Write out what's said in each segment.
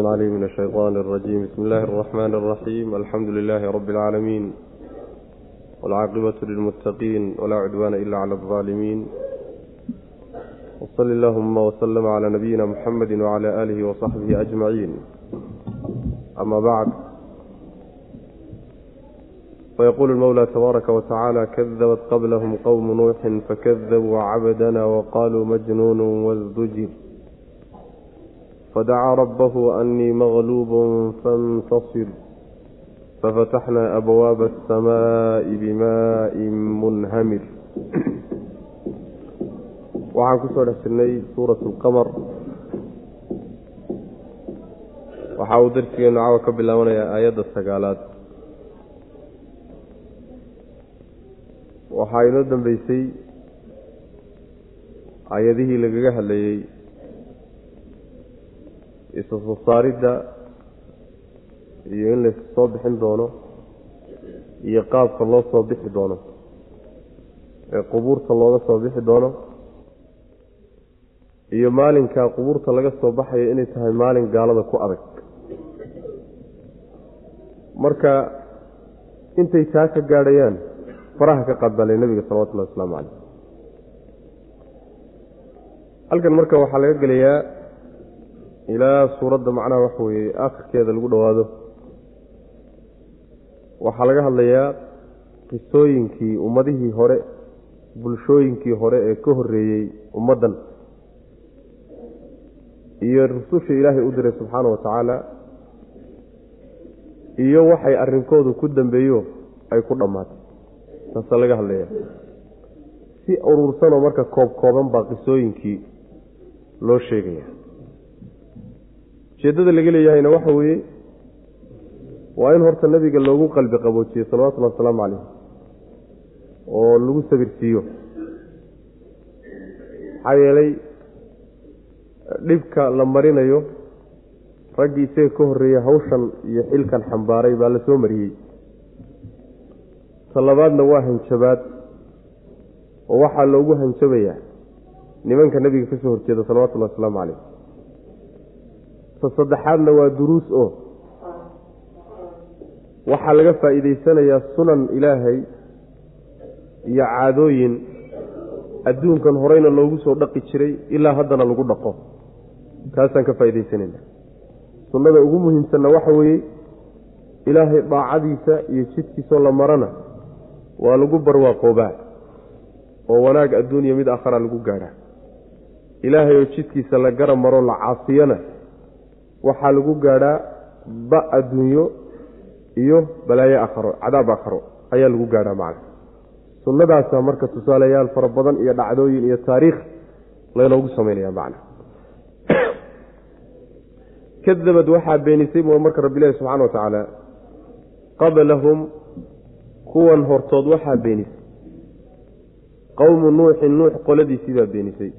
العليم من الشيطان الرجيم بسم الله الرحمن الرحيم الحمد لله رب العالمين والعاقبة للمتقين ولا عدوان إلا على الظالمين وصل اللهم وسلم على نبينا محمد وعلى آله وصحبه أجمعين أما بعد فيقول المولى تبارك وتعالى كذبت قبلهم قوم نوح فكذبوا عبدنا وقالوا مجنون وازدجر fadacaa rabbahu annii maqluubun fantasir fafataxna abwaaba asamaa'i bimaa'in munhamir waxaan ku soo dhex jirnay suuratu alqamar waxa uu darsigeenu cawa ka bilaabanayaa aayadda sagaalaad waxaa inoo dambaysay aayadihii lagaga hadlayay isa soo saaridda iyo in laysu soo bixin doono iyo qaabka loo soo bixi doono. Ee qubuurta looga soo bixi doono iyo maalinka qubuurta laga soo baxayo inay tahay maalin gaalada ku adag. Marka intay taa ka gaadhayaan faraha ka qadbalay nebiga salawatullahi wasalaamu caleyh halkan marka waxaa laga gelayaa ilaa suuradda macnaha waxa weeye akhirkeeda lagu dhowaado. Waxaa laga hadlayaa qisooyinkii ummadihii hore bulshooyinkii hore ee ka horreeyey ummaddan. Iyo rususha ilaahay u diray subxaana wa tacaala iyo waxay arrinkoodu ku dambeeyo ay ku dhammaatay. Taasaa laga hadlaya si urursanoo marka koob kooban baa qisooyinkii loo sheegaya ujeeddada laga leeyahayna waxa weeye waa in horta nebiga loogu qalbi qaboojiyo salawatullahi wasalaamu calayh oo lagu sabirsiiyo. Maxaa yeelay dhibka la marinayo raggii isaga ka horreeyey hawshan iyo xilkan xambaaray baa la soo mariyey. Ta labaadna waa hanjabaad oo waxaa loogu hanjabayaa nimanka nebiga ka soo horjeeda salawatullahi wasalaamu calayh ta saddexaadna waa duruus oo waxaa laga faa'iidaysanayaa sunan ilaahay iyo caadooyin adduunkan horeyna loogu soo dhaqi jiray ilaa haddana lagu dhaqo. Kaasaan ka faa'iidaysanayna sunnada ugu muhiimsanna waxa weeye ilaahay daacadiisa iyo jidkiisoo la marana waa lagu barwaaqoobaa oo wanaag adduuniya mid aakhara lagu gaadhaa. Ilaahay oo jidkiisa la gara maro la caasiyana waxaa lagu gaadhaa ba adduunyo iyo balaayo aakharo cadaab aakharo ayaa lagu gaadhaa macna sunnadaasa marka tusaalayaal fara badan iyo dhacdooyin iyo taariikh laynoogu samaynaya macna kadabad waxaa beenisay buu marka rabbilahi subxana wa tacaala qablahum kuwan hortood waxaa beenisay. Qowmu nuuxin nuux qoladiisii baa beenisay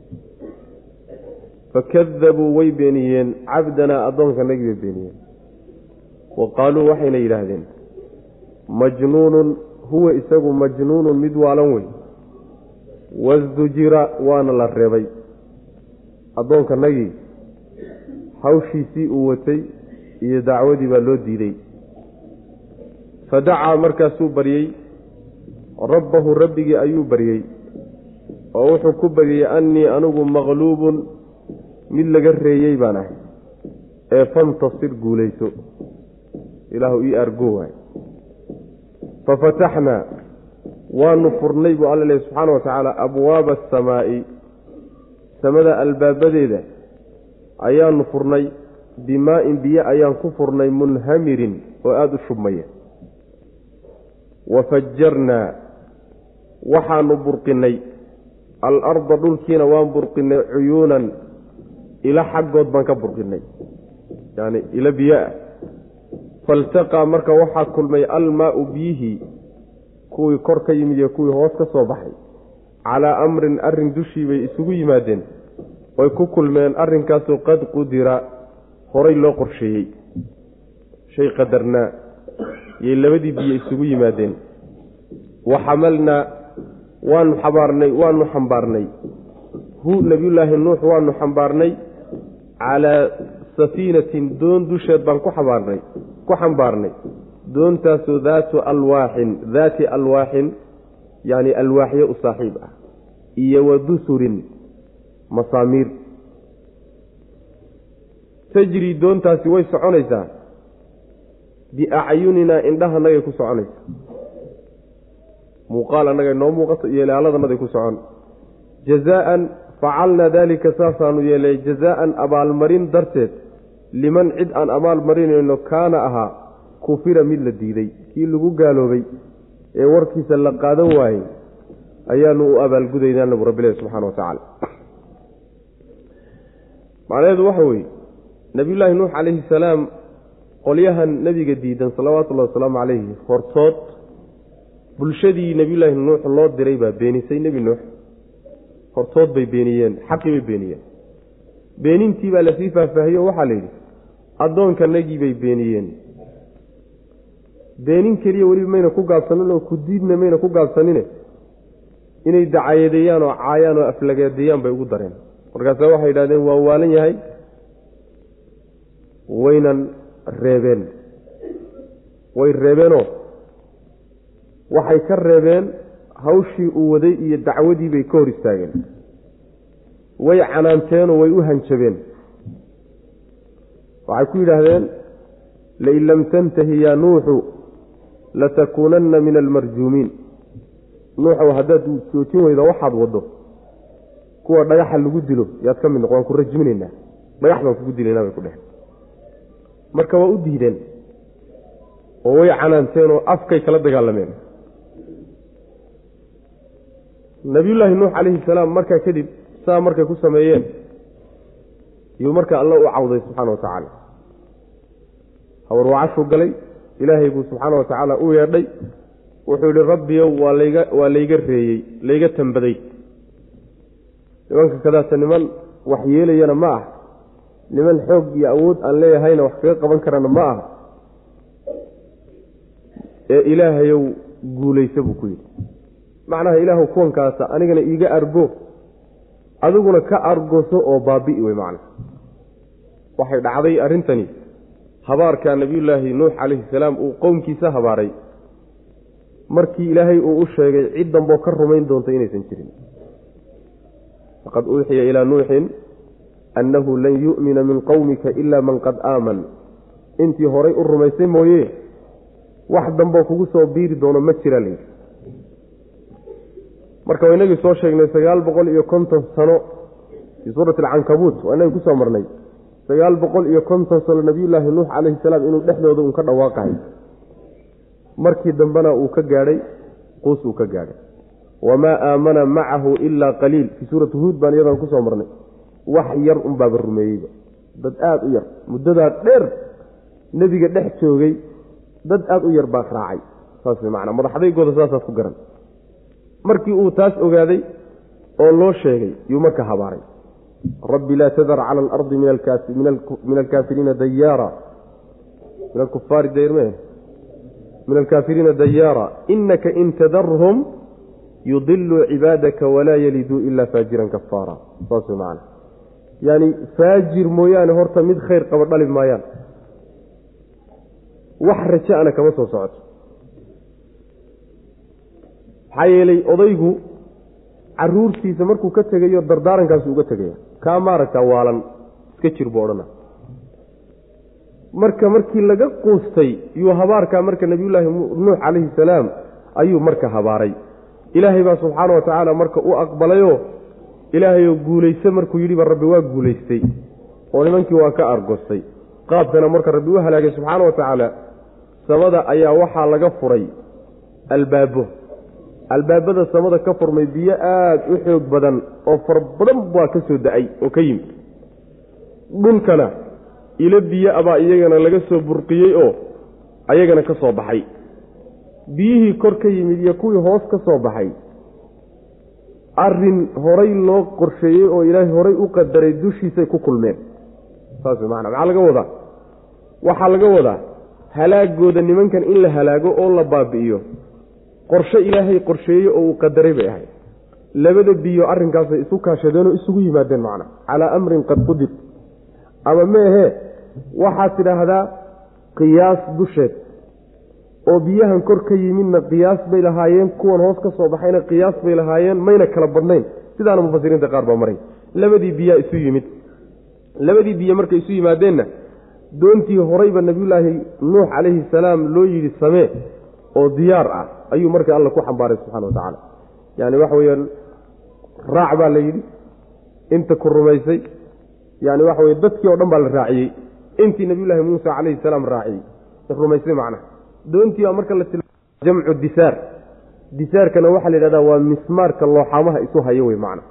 fakadabuu way beeniyeen cabdanaa addoonkanagii bay beeniyeen wa qaaluu waxayna yidhaahdeen majnuunun huwa isagu majnuunun mid waalan wey wasdujira waana la reebay addoonkanagii hawshiisii uu watay iyo dacwadii baa loo diiday fadacaa markaasuu baryey rabbahu rabbigii ayuu baryey oo wuxuu ku baryey annii anigu maqluubun mid laga reeyey baan ahay. Ee fantasir guulayso. Ilaahu ii argo waay fafataxnaa waanu furnay buu alla lehy subxaana wa tacaala abwaaba asamaa'i samada albaabadeeda ayaanu furnay. Bimaa-in biyo ayaan ku furnay munhamirin oo aada u shubmaya. Wa fajarnaa. Waxaanu burqinnay. Alarda dhulkiina waan burqinnay cuyuunan ilo xaggood baan ka burqinnay yacni ilo biyo ah faltaqaa marka waxaa kulmay almaau biyihii kuwii kor ka yimid iyo kuwii hoos ka soo baxay. Calaa amrin arrin dushii bay isugu yimaadeen. Way ku kulmeen arrinkaasoo qad qudira horay loo qorsheeyey. Shay qadarnaa yay labadii biyo isugu yimaadeen. Wa xamalnaa waanu xabaarnay waanu xambaarnay. Hu nebiyullaahi nuux waanu xambaarnay calaa safiinatin doon dusheed baan ku xabaarnay ku xambaarnay doontaasoo daatu alwaaxin daati alwaaxin yacni alwaaxyo u saaxiib ah iyo wa dusurin masaamiir tajri doontaasi way soconaysaa biacyuninaa indhahanagay ku soconaysaa muuqaal annagay noo muuqato iyo ilaaladanaday ku socon jazaan facalnaa daalika saasaanu yeelay jazaan abaalmarin darteed liman cid aan abaalmarinayno kaana ahaa kufira mid la diiday kii lagu gaaloobay ee warkiisa la qaadan waayey ayaanu u abaalgudaynaa nabu rabbilahi subxana wa tacaala macnaheedu waxa weeye nebiyullaahi nuux calayhi salaam qolyahan nebiga diidan salawaatullahi wasalaamu calayhi hortood bulshadii nebiyullaahi nuux loo diray baa beenisay nebi nuux hortood bay beeniyeen xaqii bay beeniyeen. Beenintii baa la sii faahfaahiyey oo waxaa la yidhi addoonkanagii bay beeniyeen. Beenin keliya weliba mayna ku gaabsanin oo ku diidna mayna ku gaabsanine inay dacayadeeyaan oo caayaan oo aflagadeeyaan bay ugu dareen. Markaase waxay yidhahdeen waa waalan yahay waynan reebeen. Way reebeenoo waxay ka reebeen hawshii uu waday iyo dacwadii bay ka hor istaageen. Way canaanteenoo way u hanjabeen. Waxay ku yidhaahdeen lain lam tantahi yaa nuuxu latakuunanna min almarjuumiin. Nuuxow haddaad joojin weyda waxaad waddo. Kuwa dhagaxa lagu dilo yaad ka mid noqo waan ku rajminaynaa. Dhagax baan kugu dilaynaa bay ku dheheen marka waa u diideen oo way canaanteen oo afkay kala dagaalameen nabiyullaahi nuux calayhi salaam markaa kadib saa markay ku sameeyeen yuu marka alla u cawday subxaana wa tacaala habarwacashuu galay ilaahay buu subxaana wa tacaala u yeedhay. Wuxuu yihi rabbiyow waa layga waa layga reeyey layga tambaday nimanka kadaata niman wax yeelayana ma ah niman xoog iyo awood aan leeyahayna wax kaga qaban karana ma ah ee ilaahayow guulaysa buu ku yidhi macnaha ilaahu kuwankaasa anigana iiga argo adiguna ka argoso oo baabi'i wey macna waxay dhacday arrintani habaarkaa nebiyullaahi nuux calayhi salaam uu qowmkiisa habaaray. Markii ilaahay uu u sheegay cid damboo ka rumayn doonta inaysan jirin. Faqad uuxiya ilaa nuuxin annahu lan yu'mina min qowmika ila man qad aaman. Intii horay u rumaysay mooye wax damboo kugu soo biiri doono ma jira layidhi marka waa inagii soo sheegnay sagaal boqol iyo konton sano fii suurati alcankabuut waa inagii ku soo marnay. Sagaal boqol iyo konton sano nebiyullaahi nuux calayhi salaam inuu dhexdooda uun ka dhawaaqahay markii dambena uu ka gaadhay quus uu ka gaadhay. Wamaa aamana macahu ilaa qaliil fii suurati huud baan iyadan ku soo marnay. Wax yar unbaaba rumeeyeyba. Dad aada u yar muddadaa dheer nebiga dhex joogay dad aada u yar baa raacay. Saas macnaa madaxdaygooda saasaad ku garan markii uu taas ogaaday oo loo sheegay yuu marka habaaray. Rabbi laa tadar cala alardi min alkaafiriina dayaara. Min alkufaari dayrme min alkaafiriina dayaara. Inaka in tadarhum yudiluu cibaadaka walaa yaliduu ila faajiran kafaara. Saas wey macana yaani faajir mooyaane horta mid khayr qaba dhali maayaan. Wax rajaana kama soo socoto maxaa yeelay odaygu caruurtiisa markuu ka tegayo dardaarankaas uga tegaya kaa maaragtaa waalan iska jir odhana. Marka markii laga quustay yuu habaarkaa marka nebiyullaahi nuux calayhi salaam ayuu marka habaaray. Ilaahay baa subxaana wa tacaala marka u aqbalayoo ilaahayoo guulayse markuu yidhiba rabbi waa guulaystay oo nimankii waa ka argostay. Qaabkana marka rabbi u halaagay subxaana wa tacaala samada ayaa waxaa laga furay albaabo albaabada samada ka furmay biyo aada u xoog badan oo far badan baa ka soo da'ay oo ka yimid. Dhulkana ilo biyo abaa iyagana laga soo burqiyey oo ayagana ka soo baxay. Biyihii kor ka yimid iyo kuwii hoos ka soo baxay. Arrin horay loo qorsheeyey oo ilaahay horay u qadaray dushiisay ku kulmeen. Saas maana maxaa laga wadaa? Waxaa laga wadaa halaagooda nimankan in la halaago oo la baabi'iyo qorshe ilaahay qorsheeyey oo uu qadaray bay ahayd. Labada biyo arrinkaasay isu kaashadeenoo isugu yimaadeen macna. Calaa amrin qad qudir ama meehe waxaad tidhaahdaa qiyaas dusheed. Oo biyahan kor ka yimidna qiyaas bay lahaayeen kuwan hoos ka soo baxayna qiyaas bay lahaayeen mayna kala badnayn. Sidaana mufasiriinta qaar baa maray. Labadii biyaa isu yimid. Labadii biyo markay isu yimaadeenna doontii horeyba nebiyullaahi nuux calayhi salaam loo yidhi samee oo diyaar ah ayuu marka alla ku xambaaray subxana wa tacaala yani waxa weeyaan raac baa la yidhi inta ku rumaysay. Yani waxa weye dadkii oo dhan baa la raaciyey. Intii nebiyullaahi muusa calayhi salaam raaciyey. Rumaysay macnaha. Doontii baa marka la jamcu disaar. Disaarkana waxaa la yidhahdaa waa mismaarka looxaamaha isu hayo wey macna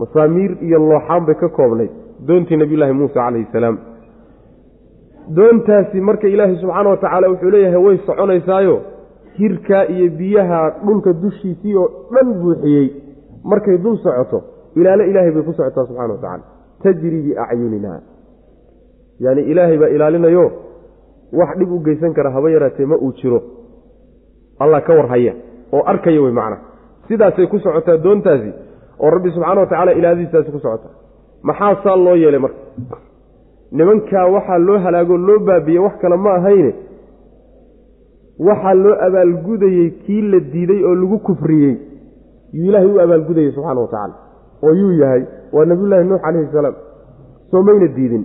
masaamiir iyo looxaan bay ka koobnayd doontii nebiyullaahi muusa calayhi salaam. Doontaasi marka ilaahay subxaana wa tacaala wuxuu leeyahay way soconaysaayo hirkaa iyo biyaha dhulka dushiisii oo dhan buuxiyey. Markay dul socoto ilaalo ilaahay bay ku socotaa subxana wa tacala tajri biacyunina yaani ilaahay baa ilaalinayo wax dhib u geysan kara haba yaraatee ma uu jiro. Allah ka warhaya oo arkaya wey macna. Sidaasay ku socotaa doontaasi oo rabbi subxaana wa tacaala ilaadadiisaasi ku socotaa. Maxaa saa loo yeelay marka? Nimankaa waxaa loo halaago loo baabiye wax kale ma ahayne waxaa loo abaalgudayey kii la diiday oo lagu kufriyey. Yuu ilaahay u abaalgudayey subxaana wa tacaala oo yuu yahay waa nabiyullaahi nuux calayhi salaam. Soo mayna diidin.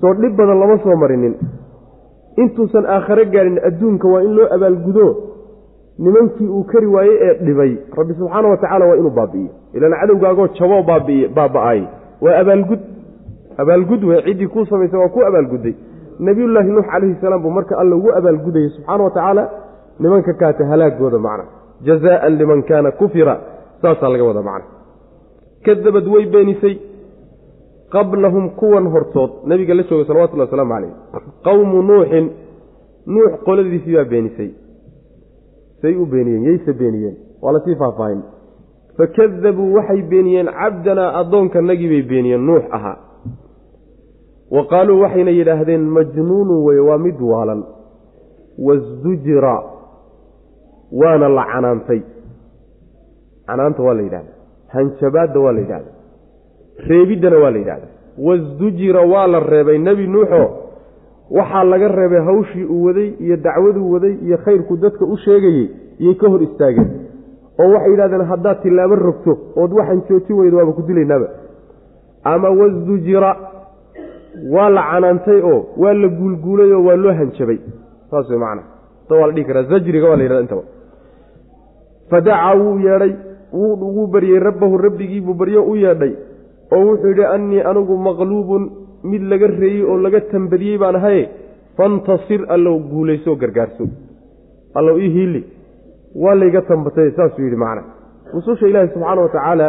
Soo dhib badan lama soo marinin. Intuusan aakhare gaadhin adduunka waa in loo abaalgudo. Nimankii uu kari waayey ee dhibay rabbi subxaana wa tacaala waa inuu baabi'iyo. Ilaan cadowgaagoo jaboo baabi'iye baaba'aayey waa abaalgud abaalgud wey ciddii kuu samaysay waa ku abaalgudday nebiyullaahi nuux calayhi salaam buu marka alla ugu abaalgudayey subxaana wa tacaala nimanka kaata halaagooda macna jazaaan liman kaana kufira saasaa laga wada macna. Kadabad way beenisay qablahum kuwan hortood nabiga la joogay salawatullhi wasalaamu calayh qowmu nuuxin nuux qoladiisii baa beenisay. Say u beeniyeen yayse beeniyeen waa la sii faahfaahin. Fakadabuu waxay beeniyeen cabdanaa addoonkanagii bay beeniyeen nuux ahaa wa qaaluu waxayna yidhaahdeen majnuunu weye waa mid waalan. Wasdujira waana la canaantay. Canaanta waa la yidhahda hanjabaadda waa la yidhahda reebiddana waa la yidhahda wasdujira waa la reebay. Nebi nuuxo waxaa laga reebay hawshii uu waday iyo dacwaduu waday iyo khayrku dadka u sheegayey iyay ka hor istaageen. Oo waxay yidhahdeen haddaad tilaabo rogto ood waxaan joojin weydo waaba ku dilaynaaba. Ama wasdujira waa la canaantay oo waa la guulguulay oo waa loo hanjabay. Saas way macana ta waa la dhihi karaa zajriga waa la yidhahda intaba. Fadacaa wuu yeedhay wuu baryey rabbahu rabbigiibuu baryo u yeedhay oo wuxuu yidhi annii anigu maqluubun mid laga reeyey oo laga tambadiyey baan ahaye fantasir allow guulaysoo gargaarso. Allow ii hiili waa layga tambatay saasuu yidhi macna. Rususha ilaahi subxaana wa tacaala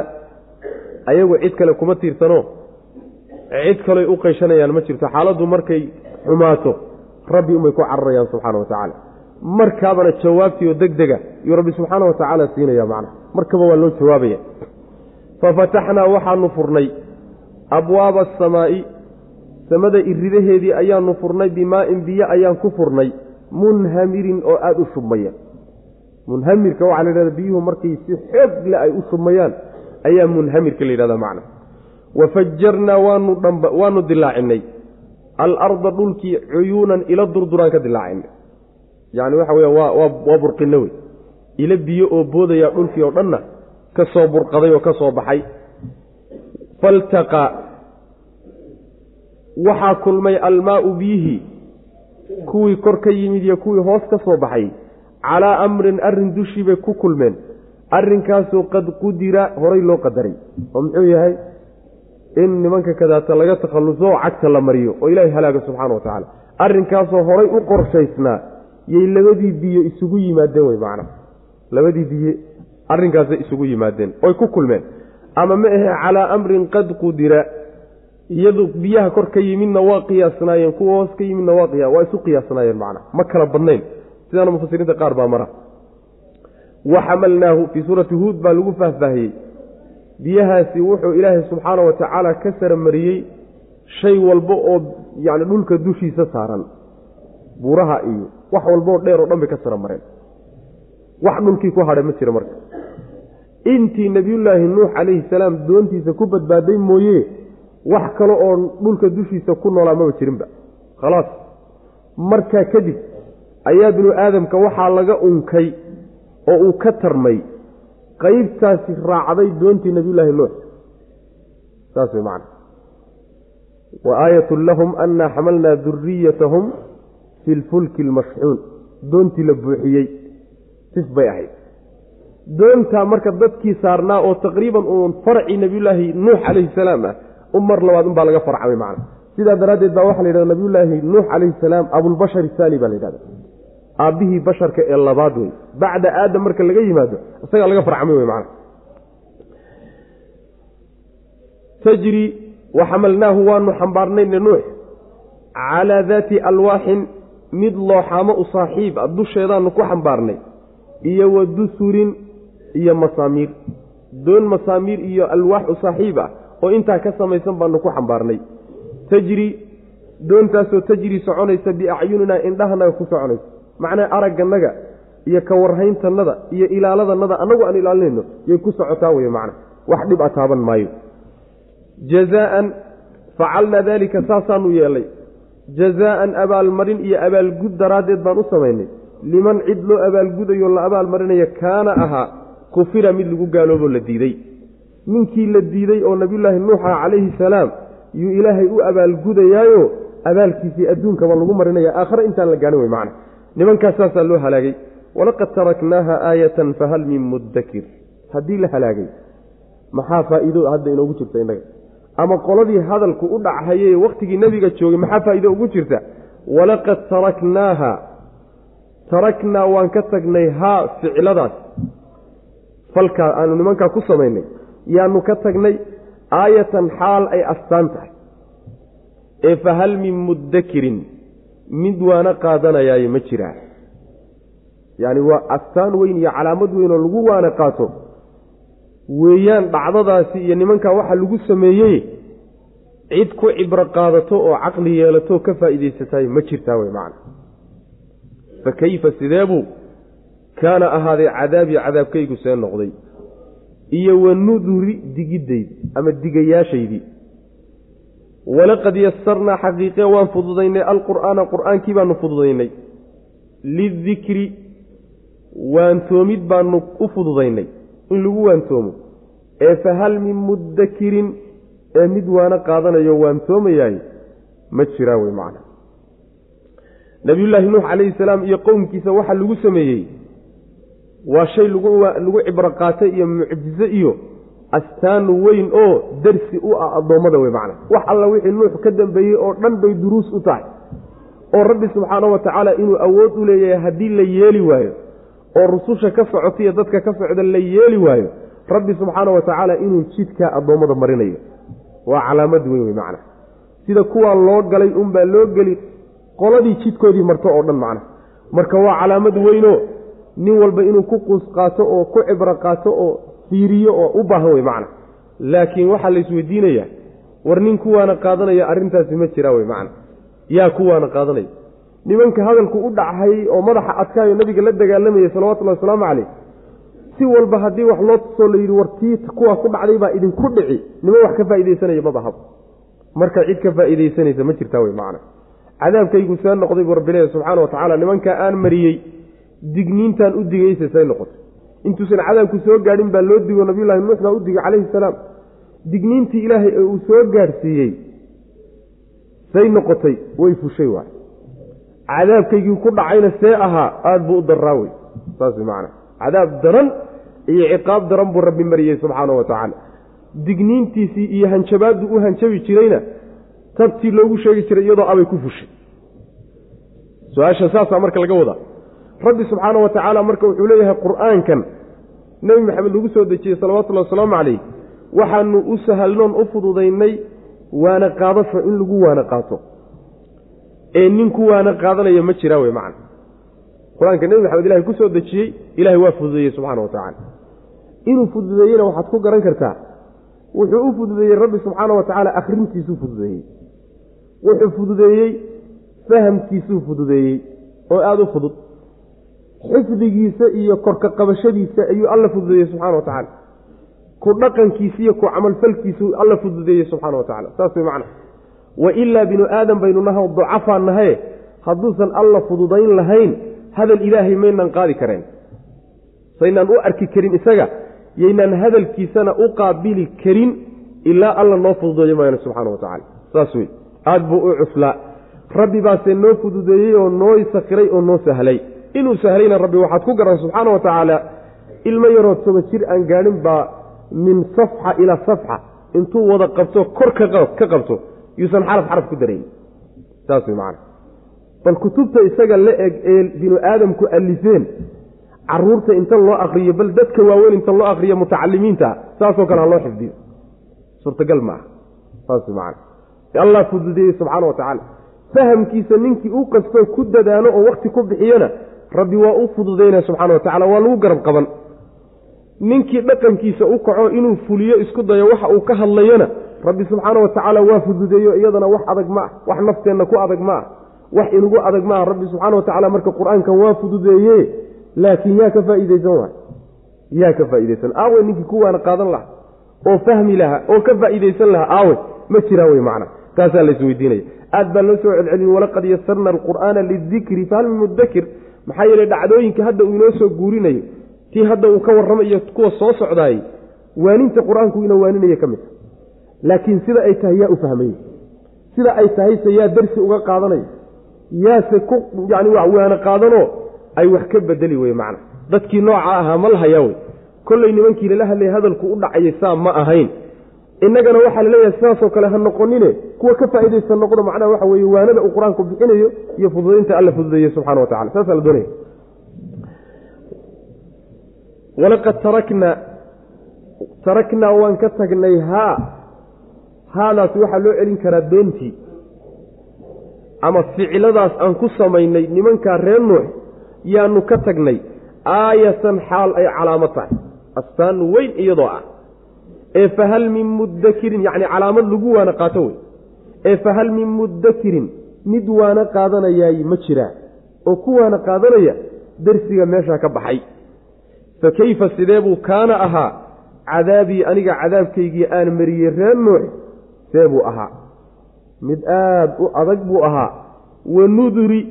ayagu cid kale kuma tiirsano cid kaloy u qayshanayaan ma jirto. Xaaladdu markay xumaato rabbi umay ku cararayaan subxaana wa tacaala. Markaabana jawaabtii oo deg dega yuu rabbi subxaana wa tacaala siinaya macna. Markaba waa loo jawaabaya. Fafataxnaa waxaanu furnay. Abwaaba asamaa'i samada iridaheedii ayaanu furnay bimaa'in biyo ayaan ku furnay. Munhamirin oo aada u shubmaya munhamirka waxaa la yidhahda biyuhu markay si xoog le ay u shubmayaan ayaa munhamirka la yidhahda macna wafajarnaa waanu dilaacinay alarda dhulkii cuyuunan ila durduraan ka dilaacinay yacni waxa weya waa burqinno wey ila biyo oo boodaya dhulkii oo dhanna ka soo burqaday oo ka soo baxay. Faltaqa. Waxaa kulmay almaau biyihii kuwii kor ka yimid iyo kuwii hoos ka soo baxay. Calaa amrin arrin dushii bay ku kulmeen. Arrinkaasoo qad qudira horay loo qadaray. Oo muxuu yahay in nimanka kadaata laga takhalluso oo cagta la mariyo oo ilaahay halaaga subxaana wa tacaala. Arrinkaasoo horay u qorshaysnaa yay labadii biyo isugu yimaadeen wey macna. Labadii biyo arrinkaasay isugu yimaadeen oy ku kulmeen. Ama ma ahe calaa amrin qad qudira iyadu biyaha kor ka yimidna waa qiyaasnaayeen kuwa hoos ka yimidna waa waa isu qiyaasnaayeen macna. Ma kala badnayn. Sidaana mufasiriinta qaar baa mara. Wa xamalnaahu fii suurati huud baa lagu faahfaahiyey biyahaasi wuxuu ilaahay subxaana wa tacaala ka saramariyey shay walba oo yacni dhulka dushiisa saaran buuraha iyo wax walbaoo dheer oo dhan bay ka saramareen. Wax dhulkii ku hadhay ma jira marka. Intii nebiyullaahi nuux calayhi salaam doontiisa ku badbaaday mooye wax kale oo dhulka dushiisa ku noolaa maba jirinba. Khalaas. Markaa kadib ayaa binu aadamka waxaa laga unkay oo uu ka tarmay qeybtaasi raacday doontii nabiyullaahi nuux. Saas way macana wa aayatun lahum annaa xamalnaa duriyatahum fi lfulki almashxuun doontii la buuxiyey. Sif bay ahayd. Doontaa marka dadkii saarnaa oo taqriiban uun farcii nabiyullaahi nuux calayhi salaam ah u mar labaad unbaa laga farcamay macana sidaa daraaddeed baa waxaa la yidhahda nabiyullaahi nuux calayhi salaam abulbashar isaani baa la yidhahda aabbihii basharka ee labaad wey bacda aadam marka laga yimaado isagaa laga farcamay wey macana tajri waxamalnaahu waanu xambaarnayna nuux calaa daati alwaaxin mid looxaamo u saaxiib a dusheedaanu ku xambaarnay iyo wa dusurin iyo masaamiir. Doon masaamiir iyo alwaax u saaxiib ah oo intaa ka samaysan baanu ku xambaarnay. Tajri doontaasoo tajri soconaysa biacyuninaa indhahanaga ku soconaysa macnaa aragganaga iyo ka warhayntannada iyo ilaaladanada annagu aan ilaalinayno yay ku socotaa wey macna wax dhib a taaban maayo. Jazaaan facalnaa daalika saasaanu yeelnay jazaaan abaalmarin iyo abaalgud daraaddeed baan u samaynay. Liman cid loo abaalgudayo la abaalmarinayo kaana ahaa kufira mid lagu gaalooboo la diiday. Ninkii la diiday oo nabiyullaahi nuuxa calayhi salaam yuu ilaahay u abaalgudayaayo abaalkiisii adduunkaba lagu marinaya aakhare intaan la gaahin wey macna nimankaas saasaa loo halaagay walaqad taraknaaha aayatan fahal min muddakir. Haddii la halaagay maxaa faa'iido hadda inoogu jirta innaga? Ama qoladii hadalku u dhachaye wakhtigii nebiga joogay maxaa faa'iido ugu jirta? Walaqad taraknaaha. Taraknaa waan ka tagnay haa ficiladaas. Falkaa aanu nimankaa ku samaynay yaanu ka tagnay aayatan xaal ay astaan tahay. Ee fahal min muddakirin mid waana qaadanayaayo ma jiraa yacni waa astaan weyn iyo calaamad weyn oo lagu waana qaato. Weeyaan dhacdadaasi iyo nimankaa waxa lagu sameeyey cid ku cibro qaadato oo caqli yeelato ka faa'iidaysataay ma jirtaa wey macana fa kayfa sideebuu kaana ahaaday cadaabii cadaabkaygu see noqday. Iyo wa nuduri digiddaydi ama digayaashaydii walaqad yasarnaa xaqiiqe waan fududaynay alqur'aana qur'aankii baanu fududaynay. Lidikri waantoomid baanu u fududaynay. In lagu waantoomo ee fahal min muddakirin ee mid waana qaadanayo waantoomayaay ma jiraa wey macna. Nabiyullaahi nuux calayhi salaam iyo qowmkiisa waxa lagu sameeyey. Waa shay lagu cibro qaatay iyo mucjizo iyo astaan weyn oo darsi u ah addoommada wey macna wax alla wixii nuux ka dambeeyey oo dhan bay duruus u tahay. Oo rabbi subxaanahu wa tacaala inuu awood u leeyahay haddii la yeeli waayo oo rususha ka socota iyo dadka ka socda la yeeli waayo rabbi subxaana wa tacaala inuu jidkaa addoommada marinayo. Waa calaamad weyn wey macna sida kuwaa loo galay unbaa loo geli qoladii jidkoodii marto oo dhan macna marka waa calaamad weynoo nin walba inuu ku quus qaato oo ku cibro qaato oo fiiriyo oo u baahan wey macna. Laakiin waxaa la isweydiinayaa war nin kuwaana qaadanaya arrintaasi ma jiraa wey macna. Yaa kuwaana qaadanaya. Nimanka hadalku u dhachayy oo madaxa adkaayo nabiga la dagaalamayay salawatullahi wasalaamu caleyh si walba haddii wax loo tusoo la yidhi wartii kuwaa ku dhacday baa idinku dhici. Niman wax ka faa'iidaysanaya ma bahab marka cid ka faa'iidaysanaysa ma jirtaa wey macna. Cadaabkaygu see noqday buu rabbileeya subxaana wa tacaala nimankaa aan mariyey digniintaan u digaysa say noqotay intuusan cadaabku soo gaadhin baa loo digo nabiyullahi nuux baa u digay calayhi salaam. Digniintii ilaahay ee uu soo gaadhsiiyey say noqotay way fushay waay. Cadaabkaygii ku dhacayna see ahaa aada buu u daraa wey. Saas macana cadaab daran iyo ciqaab daran buu rabbi mariyey subxaanahu wa tacaala. Digniintiisii iyo hanjabaaddu u hanjabi jirayna tabtii loogu sheegi jiray iyadoo abay ku fushay. Su'aasha saasaa marka laga wadaa rabbi subxaana wa tacaala marka wuxuu leeyahay qur'aankan nebi maxamed lagu soo dejiyey salawatullahi wasalaamu calayh waxaanu u sahalnoon u fududaynay waana qaadasho in lagu waana qaato. Ee ninku waana qaadanaya ma jiraa wey macna qur'aanka nebi maxamed ilahay ku soo dejiyey ilahay waa fududeeyey subxaana wa tacaala. Inuu fududeeyena waxaad ku garan kartaa wuxuu u fududeeyey rabbi subxaana wa tacaala akhrintiisuu fududeeyey. Wuxuu fududeeyey fahamkiisuu fududeeyey oo aada u fudud xifdigiisa iyo korka qabashadiisa ayuu alla fududeeyey subxana wa tacaala. Ku dhaqankiisa iyo ku camalfalkiisu alla fududeeyey subxana wa tacala saas way macna wa ilaa binu aadam baynu naha ducafaa nahaye hadduusan alla fududayn lahayn hadal ilaahay maynaan qaadi kareen saynaan u arki karin isaga yaynaan hadalkiisana u qaabili karin ilaa alla noo fududeeyo maayana subxaana wa tacala saas wey aada buu u cuslaa rabbi baase noo fududeeyey oo noo sakiray oo noo sahlay inuu sahlayna rabbi waxaad ku garan subxaana wa tacaala ilmo yarood toba jir aan gaadhin baa min safxa ilaa safxa. Intuu wada qabto kor ka qabto yuusan xaraf xaraf ku darayn saas wey macana bal kutubta isaga la eg ee binu aadamku alifeen carruurta inta loo akriyo bal dadka waaweyn inta loo akriyo mutacalimiinta saasoo kale ha loo xifdiyo. Suurtagal maaha saas macana allah fududeeyey subxaana wa tacaala. Fahamkiisa ninkii u qastoo ku dadaalo oo wakti ku bixiyona rabbi waa u fududaynaya subxana wa tacala waa lagu garab qaban. Ninkii dhaqankiisa u kaco inuu fuliyo isku dayo waxa uu ka hadlayona rabbi subxaana wa tacaala waa fududeeyo iyadana wax adag ma ah wax nafteenna ku adag ma ah wax inugu adag maaha rabbi subxaana wa tacala marka qur'aankan waa fududeeye laakiin yaa ka faa'iidaysan waay yaa ka faa'iidaysan. Aawe ninkii kuwaana qaadan laha oo fahmi lahaa oo ka faa'iidaysan lahaa aawe ma jiraa wey macna. Taasaa la aad baa loo soo celcelin walaqad yasarna alqur'aana lidikri fahal mudakir maxaa yeeley dhacdooyinka hadda uu inoo soo guurinayo tii hadda uu ka warramayo kuwa soo socdaayey waaninta qur'aanku ina waaninaya ka mid a laakiin sida ay tahay yaa u fahmaya sida ay tahayse yaa darsi uga qaadanaya yaase ku yani waana qaadanoo ay wax ka bedeli wey macna. Dadkii nooca ahaa ma lahayaa wey kollay nimankii lala hadlaya hadalku u dhacayay saa ma ahayn innagana waxaa la leeyahay sidaasoo kale ha noqonine kuwa ka faa'iidaysta noqdo macnaha waxa weeye waanada uu qur'aanku bixinayo iyo fududaynta alla fududeeye subxana wa tacala saasaa la doonaya walaqad taraknaa taraknaa waan ka tagnay haa haadaas waxaa loo celin karaa beentii ama ficiladaas aan ku samaynay nimankaa reer nuux yaanu ka tagnay aayatan xaal ay calaamo tahay. Astaan weyn iyadoo ah ee fahal min muddakirin yacni calaamad lagu waana qaato wey ee fahal min muddakirin mid waana qaadanayaay ma jiraa oo ku waana qaadanaya darsiga meeshaa ka baxay. Fa keyfa sidee buu kaana ahaa? Cadaabii aniga cadaabkaygii aan mariyey reer nuux see buu ahaa? Mid aad u adag buu ahaa. Wa nuduri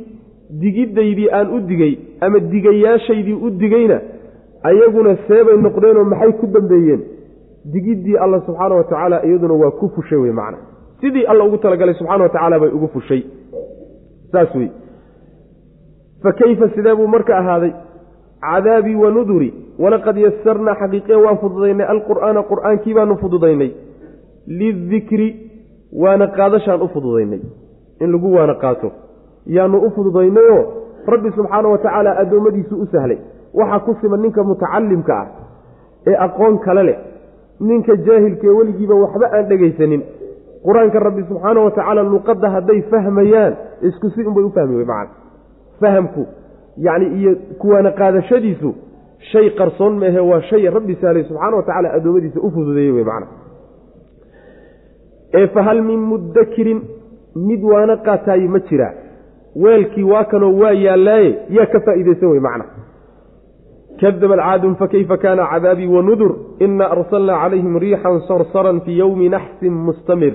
digiddaydii aan u digay ama digayaashaydii u digayna ayaguna seebay noqdeenoo maxay ku dambeeyeen digiddii alla subxaana wa tacaala iyaduna waa ku fushay wey macna. Sidii alla ugu talagalay subxana wa bay ugu fushay. Saas wey fa keyfa sidee buu marka ahaaday? Cadaabii wa nuduri walaqad yasarnaa xaqiiqee waan fududaynay alqur'aana qur'aankii baanu fududaynay. Lidikri waana qaadashaan u fududaynay. In lagu waana qaato. Yaanu u fududaynayoo rabbi subxaana wa tacaala addoommadiisu u sahlay. Waxaa ku siman ninka mutacalimka ah ee aqoon kale leh ninka jaahilka ee weligiiba waxba aan dhegaysanin. Qur'aanka rabbi subxaana wa tacaala luqadda hadday fahmayaan isku si unbay u fahmi wey macana fahamku yacni iyo kuwaana qaadashadiisu shay qarsoon meehe waa shay rabbi sahlay subxaana wa tacala addoommadiisa u fududeeyey wey macana ee fahal min muddakirin mid waana qaataaye ma jiraa weelkii waa kanoo waa yaallaaye yaa ka faa'iidaysan wey macna kadabad caadun fakayfa kaana cadaabii wanudur inaa arsalnaa calayhim riixan sarsaran fii yowmi naxsin mustamir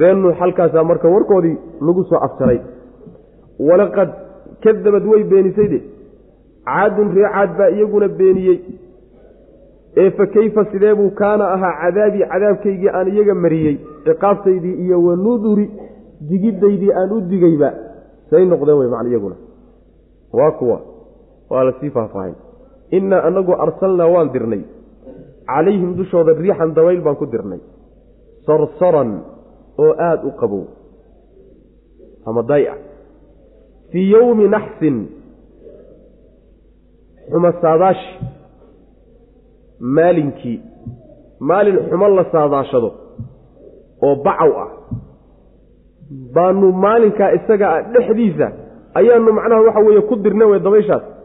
reer nuux halkaasaa marka warkoodii lagu soo afjaray walaqad kadabad way beenisay de caadun ree caad baa iyaguna beeniyey ee fa keyfa sidee buu kaana ahaa cadaabii cadaabkaygii aan iyaga mariyey ciqaabtaydii iyo wanuduri digiddaydii aan u digayba say noqdeen wey macna iyaguna waa kuwa waa la sii faahfaahin innaa anagu arsalnaa waan dirnay. Calayhim dushooda riixan dabayl baan ku dirnay. Sarsaran oo aada u qabow. Ama day-a fii yowmi naxsin. Xuma saadaashi. Maalinkii. Maalin xumo la saadaashado oo bacaw ah. Baanu maalinkaa isaga ah dhexdiisa. Ayaanu macnaha waxa weeye ku dirna wey dabayshaas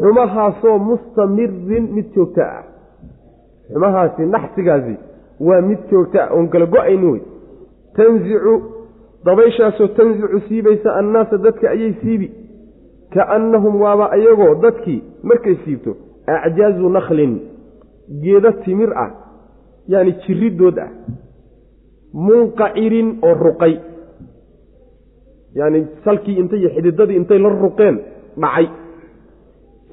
xumahaasoo mustamirin mid joogta ah. Xumahaasi naxsigaasi waa mid joogta ah oon kala go'ayni wey tanzicu dabayshaasoo tanzicu siibaysa annaasa dadka ayay siibi. Kaannahum waaba ayagoo dadkii markay siibto acjaazu nakhlin geedo timir ah yacni jirridood ah. Munqacirin oo ruqay. Yacni salkii intay iyo xididadii intay la ruqeen dhacay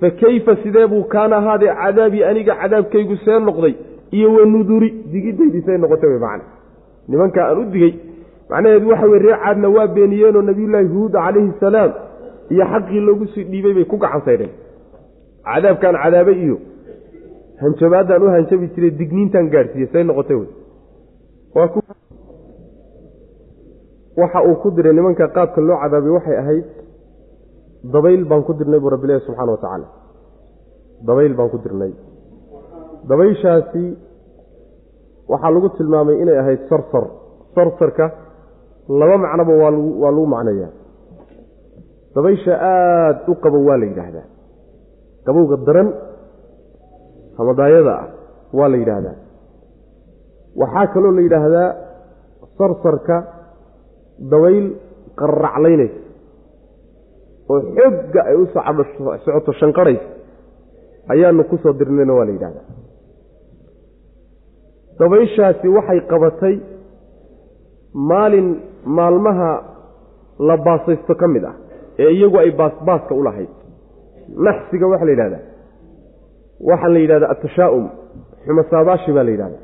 fa kayfa sidee buu kaana ahaadee cadaabii aniga cadaabkaygu see noqday iyo wanuduri digidaydii say noqotay wey macana nimankaa aan u digey macnaheedu waxa weye ree caadna waa beeniyeenoo nabiyullaahi huuda calayhi salaam iyo xaqii loogu sii dhiibay bay ku gacansaydheen cadaabkaan cadaabay iyo hanjabaadaan u hanjabi jiray digniintaan gaadhsiiyey say noqotay wey waxa uu ku diray nimanka qaabka loo cadaabay waxay ahayd dabayl baan ku dirnay buu rabbilahi subxana wa tacaala dabayl baan ku dirnay. Dabayshaasi waxaa lagu tilmaamay inay ahayd sarsar. Sarsarka laba macnoba waa lagu macnayaa. Dabaysha aada u qabow waa la yidhaahdaa. Qabowga daran hamadaayada ah waa la yidhaahdaa. Waxaa kaloo la yidhaahdaa sarsarka dabayl qarraclaynaysa oo xoogga ay u socoto shanqarhaysa ayaanu ku soo dirnayna waa la yidhahdaa. Dabayshaasi waxay qabatay maalin maalmaha la baasaysto ka mid ah ee iyagu ay baasbaaska u lahayd. Naxsiga waxaa la yidhahdaa waxaa la yidhahdaa atashaa'um xumasaabaashi baa la yidhahdaa.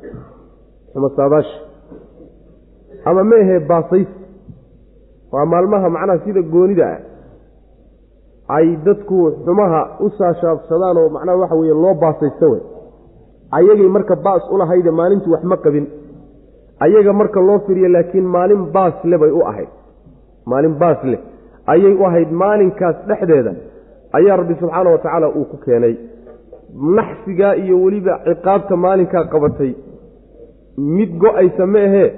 Xumasaabaashi ama ma ahee baasays waa maalmaha macnaha sida goonida ah ay dadku xumaha u saashaabsadaan oo macnaha waxa weeye loo baasaysto wey ayagay marka baas ulahayde maalintii wax ma qabin. Ayaga marka loo firiyo laakiin maalin baas le bay u ahayd. Maalin baas leh. Ayay u ahayd maalinkaas dhexdeeda. Ayaa rabbi subxaana wa tacaala uu ku keenay. Naxsigaa iyo weliba ciqaabta maalinkaa qabatay mid go'aysa ma ahee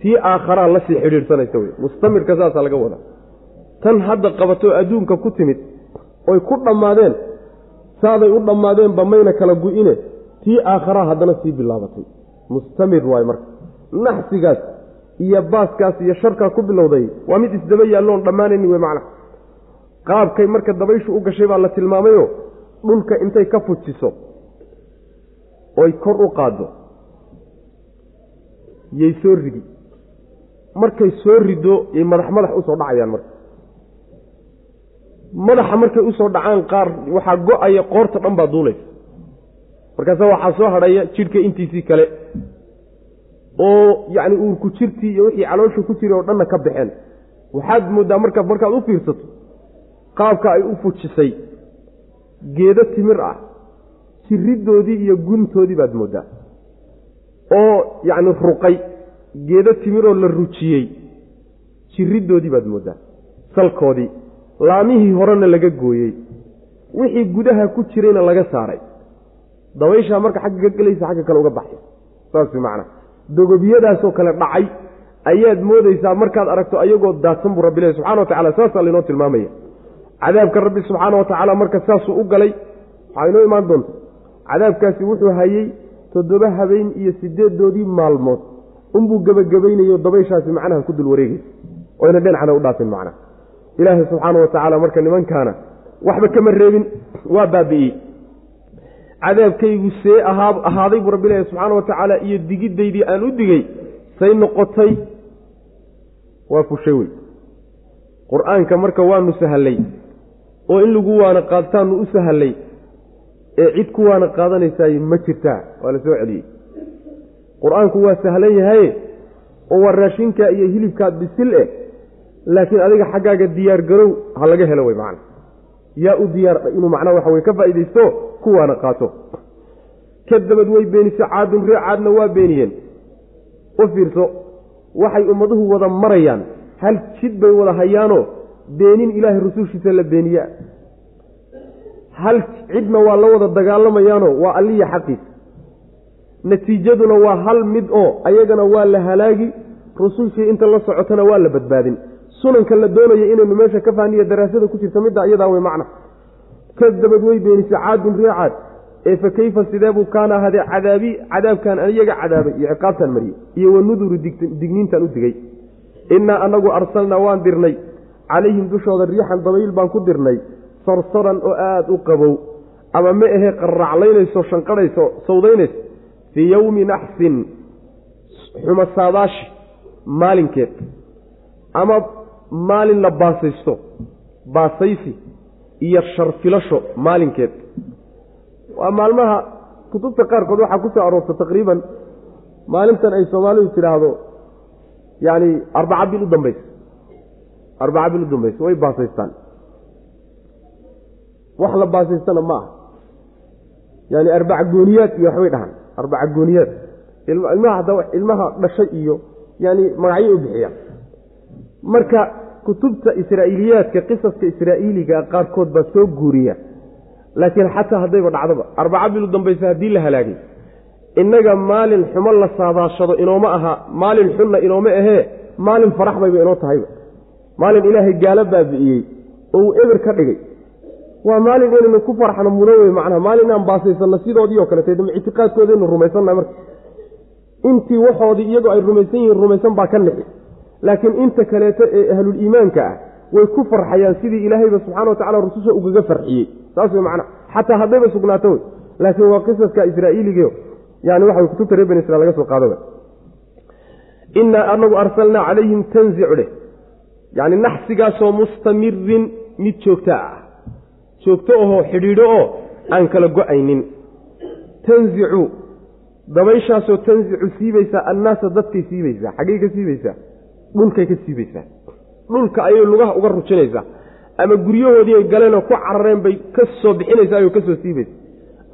tii aakharaa la sii xidhiidhsanaysa wey mustamirka saasaa laga wadaa tan hadda qabatoo adduunka ku timid oy ku dhammaadeen saaday u dhammaadeenba mayna kala gu-ine tii aakharaa haddana sii bilaabatay. Mustamir waayo marka. Naxsigaas iyo baaskaas iyo sharkaa ku bilowday waa mid isdaba yaalloon dhammaanayni wey macna. Qaabkay marka dabayshu u gashay baa la tilmaamayoo dhulka intay ka fujiso oy kor u qaaddo. Yay soo ridi. Markay soo rido yay madax madax u soo dhacayaan marka madaxa markay u soo dhacaan qaar waxaa go'aya qoorta dhan baa duulaysa markaasa waxaa soo hadhaya jidhka intiisii kale oo yacni uurku jirtii iyo wixii caloosha ku jira oo dhanna ka baxeen. Waxaad mooddaa marka markaad u fiirsato qaabka ay u fujisay geedo timir ah jiriddoodii iyo guntoodii baad mooddaa oo yacni ruqay geedo timiroo la rujiyey jiriddoodii baad mooddaa salkoodii laamihii horena laga gooyey. Wixii gudaha ku jirayna laga saaray. Dabayshaa marka xagga ka gelaysa xagga kale uga baxay saas macnaa dogobyadaasoo kale dhacay. Ayaad moodaysaa markaad aragto ayagoo daadsan buu rabbilahi subxana wa tacala saasaa laynoo tilmaamaya. Cadaabka rabbi subxaana wa tacaala marka saasuu u galay. Waxaa inoo imaan doonta cadaabkaasi wuxuu hayey toddoba habeen iyo sideedoodii maalmood. Unbuu gebagabaynayo dabayshaasi macnaha ku dul wareegaysa. Oyna dhinacna u dhaafin macnaha ilaahay subxaana wa tacaala marka nimankaana waxba kama reebin waa baabi'iyey. Cadaabkaygu see ahaa ahaaday buu rabbi ilaahi subxaana wa tacaala iyo digiddaydii aan u digey say noqotay waa fushay wey. Qur'aanka marka waanu sahallay oo in lagu waana qaadtaanu u sahallay ee cid ku waana qaadanaysaay ma jirtaa waa la soo celiyey. Qur'aanku waa sahlan yahaye oo waa raashinkaa iyo hilibkaa bisil eh laakiin adiga xaggaaga diyaar garow ha laga helo wey macana. Yaa u diyaar inuu macnaa waxa weye ka faa'iidaysto kuwaana qaato. Kadabad way beenise caadun ree caadna waa beeniyeen. U fiirso waxay ummaduhu wada marayaan hal jid bay wada hayaanoo beenin ilaahay rusushiisa la beeniyaa. Hal cidna waa la wada dagaalamayaanoo waa alliya xaqiisa natiijaduna waa hal mid oo ayagana waa la halaagi rusushii inta la socotana waa la badbaadin sunanka la doonaya inaynu meesha ka fahniyo daraasada ku jirta midda iyadaa wey macna. Kadabad way beenise caadun ree caad. Ee fa kayfa sideebuu kaana ahadee cadaabi cadaabkaan iyaga cadaabay iyo ciqaabtaan mariyey iyo wanuduru digniintaan u digay. Innaa anagu arsalnaa waan dirnay. Calayhim dushooda riixan dabayl baan ku dirnay. Sarsaran oo aada u qabow. Ama ma ahee qarraclaynayso shanqadhayso sawdaynayso. Fii yowmi naxsin xuma saadaashi maalinkeed. Ama maalin la baasaysto baasaysi iyo sharfilasho maalinkeed. Waa maalmaha kutubta qaarkood waxaa ku soo aroorta taqriiban maalintan ay soomaalidu tidhaahdo yacni arbaca bil u dambaysa. Arbaca bil u dambaysa way baasaystaan. Wax la baasaystana ma aha. Yaani arbaca gooniyaad iyo waxbay dhahaan. Arbaca gooniyaad. Ilmaha hadda ilmaha dhashay iyo yaani magacyo u bixiyaan marka kutubta israa'iiliyaadka qisaska israa'iiliga qaarkood baa soo guuriya. Laakiin xataa haddayba dhacdoba arbaca bil u dambaysa haddii la halaagay. Innaga maalin xumo la saadaashado inooma aha maalin xunna inooma ahee maalin farax bayba inoo tahayba. Maalin ilaahay gaalo baabi'iyey oo uu eber ka dhigay. Waa maalin inaynu ku farxno mudan wey macnaha maalin inaan baasaysanno sidoodii oo kaleete dama ictiqaadkoodaynu rumaysannaha marka. Intii waxoodii iyagoo ay rumaysan yihiin rumaysan baa ka nixi laakiin inta kaleeto ee ahlul iimaanka ah way ku farxayaan sidii ilaahayba subxana wa tacala rususha ugaga farxiyey. Saas wey macnaha xataa haddayba sugnaato wey laakiin waa qisaska israa'iiligo yani waxa kutubta reer bani israel laga soo qaado innaa anagu arsalnaa calayhim tanzicu dheh yacni naxsigaasoo mustamirin mid joogta ah. Joogto ahoo xidhiidho oo aan kala go'aynin. Tanzicu. Dabayshaasoo tanzicu siibaysaa annaasa dadkay siibaysaa xaggay ka siibaysaa dhulkay ka siibaysaa dhulka ayay lugaha uga rujinaysaa. Ama guryahoodii ay galeenoo ku carareen bay ka soo bixinaysaa ayoo ka soo siibaysa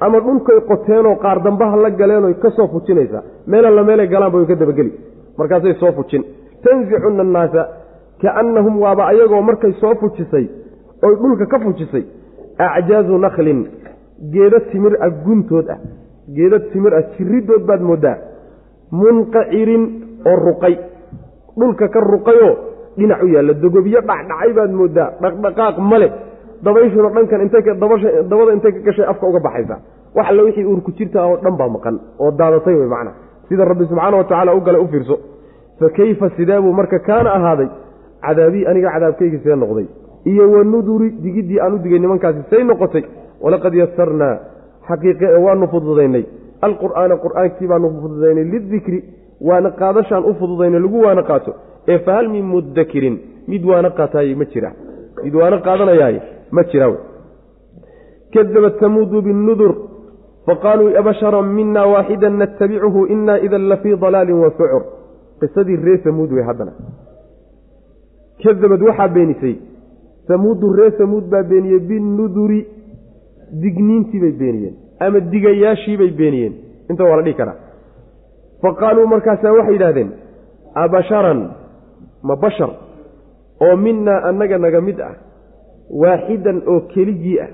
ama dhulkay qoteenoo qaar dambaha la galeenoo ka soo fujinaysaa. Meelalla meelay galaanba way ka dabageli. Markaasay soo fujin. Tanzicuna annaasa kaannahum waaba ayagoo markay soo fujisay oy dhulka ka fujisay acjaazu naklin geedo timir ah guntood ah. Geedo timir ah jirridood baad mooddaa munqacirin oo ruqay dhulka ka ruqayoo dhinac u yaalla. Dogobyo dhacdhacay baad mooddaa dhaqdhaqaaq male dabayshuna dhankan intdabada intay ka gashay afka uga baxaysa. Wax alle wixii uurku jirta oo dhan baa maqan oo daadatay wey macna. Sida rabbi subxaana wa tacala u gale u fiirso. Fa keyfa sidee buu marka kaana ahaaday cadaabii aniga cadaabkayga see noqday. Iyo wanuduri digiddii aan u digay nimankaasi say noqotay. Walaqad yasarnaa xaqiiqe waanu fududaynay. Alqur'aana qur'aankii baanu fududaynay lidikri waana qaadashaan u fududaynay lagu waana qaato ee fahal min mudakirin mid waana qaataaye ma jira. Mid waana qaadanayaaye ma jira kadabat tamuudu binnudur faqaaluu abasharan mina waaxidan natabicuhu ina idan lafii dalaalin wa sucur. Qisadii ree samuud wey haddana. Kadabad waxaa beenisay samuudu ree samuud baa beeniyey binnuduri digniintiibay beeniyeen ama digayaashiibay beeniyeen. Inta waa la dhihi karaa fa qaaluu markaasaa waxay yidhahdeen abasharan ma bashar? Oo minaa annaga naga mid ah waaxidan oo keligii ah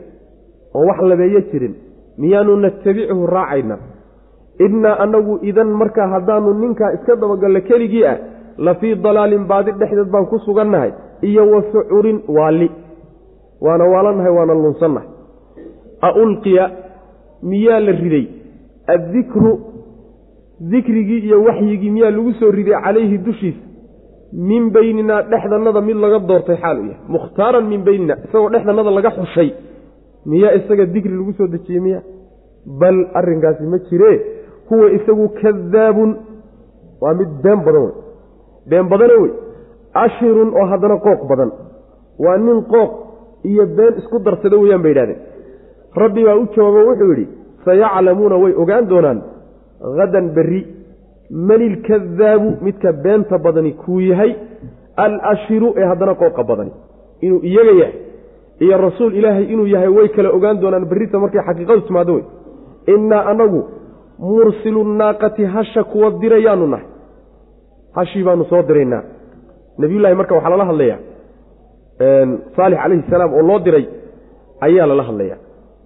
oo wax labeeyo jirin miyaanu natabichu raacayna. Innaa annagu idan markaa haddaanu ninkaa iska dabagallo keligii ah la fii dalaalin baadi dhexdeed baan ku sugannahay iyo wa sucurin waali waana waalannahay waana lunsannahay. A ulqiya miyaa la riday? Addikru dikrigii iyo waxyigii miyaa lagu soo riday calayhi dushiisa min beyninaa dhexdannada mid laga doortay xaal u yahay. Mukhtaaran min beynina isagoo dhexdannada laga xushay miyaa isaga dikri lagu soo dejiyey miya bal arrinkaasi ma jiree huwa isagu kadaabun waa mid been badan wey. Been badane wey ashirun oo haddana qooq badan. Waa nin qooq iyo been isku darsada weyaan bay yidhahdeen. Rabbi baa u jawaabo wuxuu yidhi sayaclamuuna way ogaan doonaan hadan berri manilkadaabu midka beenta badani kuu yahay alashiru ee haddana qooqa badani. Inuu iyaga yahay iyo rasuul ilaahay inuu yahay way kala ogaan doonaan berrita markay xaqiiqadu timaado wey innaa anagu mursilu naaqati hasha kuwa dirayaanu nahay. Hashii baanu soo diraynaa. Nabiyullaahi marka waxaa lala hadlayaa saalix calayhi salaam oo loo diray ayaa lala hadlayaa.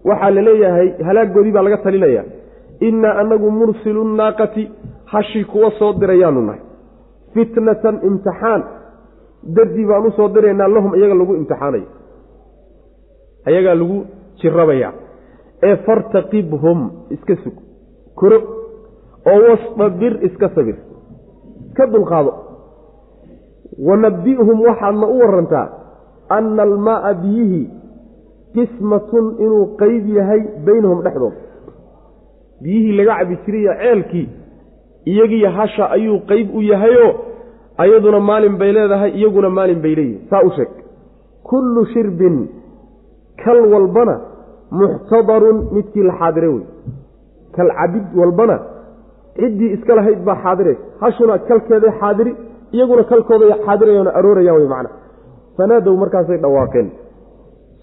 Waxaa la leeyahay halaagoodii baa laga talinaya innaa anagu mursilu naaqati hashii kuwa soo dirayaanu nahay. Fitnatan imtixaan. Dardii baan u soo diraynaa lahum iyaga lagu imtixaanayo ayagaa lagu jirabaya ee fartaqibhum iska sug. Koro oo wastabir iska sabir. Ka dulqaado. Wanabbi'hum waxaadna u warantaa anna almaaa biyihii qismatun inuu qeyb yahay beynahum dhexdooda biyihii laga cabi jirayo ceelkii iyagiiyo hasha ayuu qeyb u yahayoo ayaduna maalin bay leedahay iyaguna maalin bay leeyihiin saa u sheeg. Kullu shirbin kal walbana muxtadarun midkii la xaadire wey. Kal cabid walbana ciddii iska lahayd baa xaadiraysa hashuna kalkeeday xaadiri iyaguna kalkooday xaadirayana aroorayaan wey macna. Fanaadow markaasay dhawaaqeen.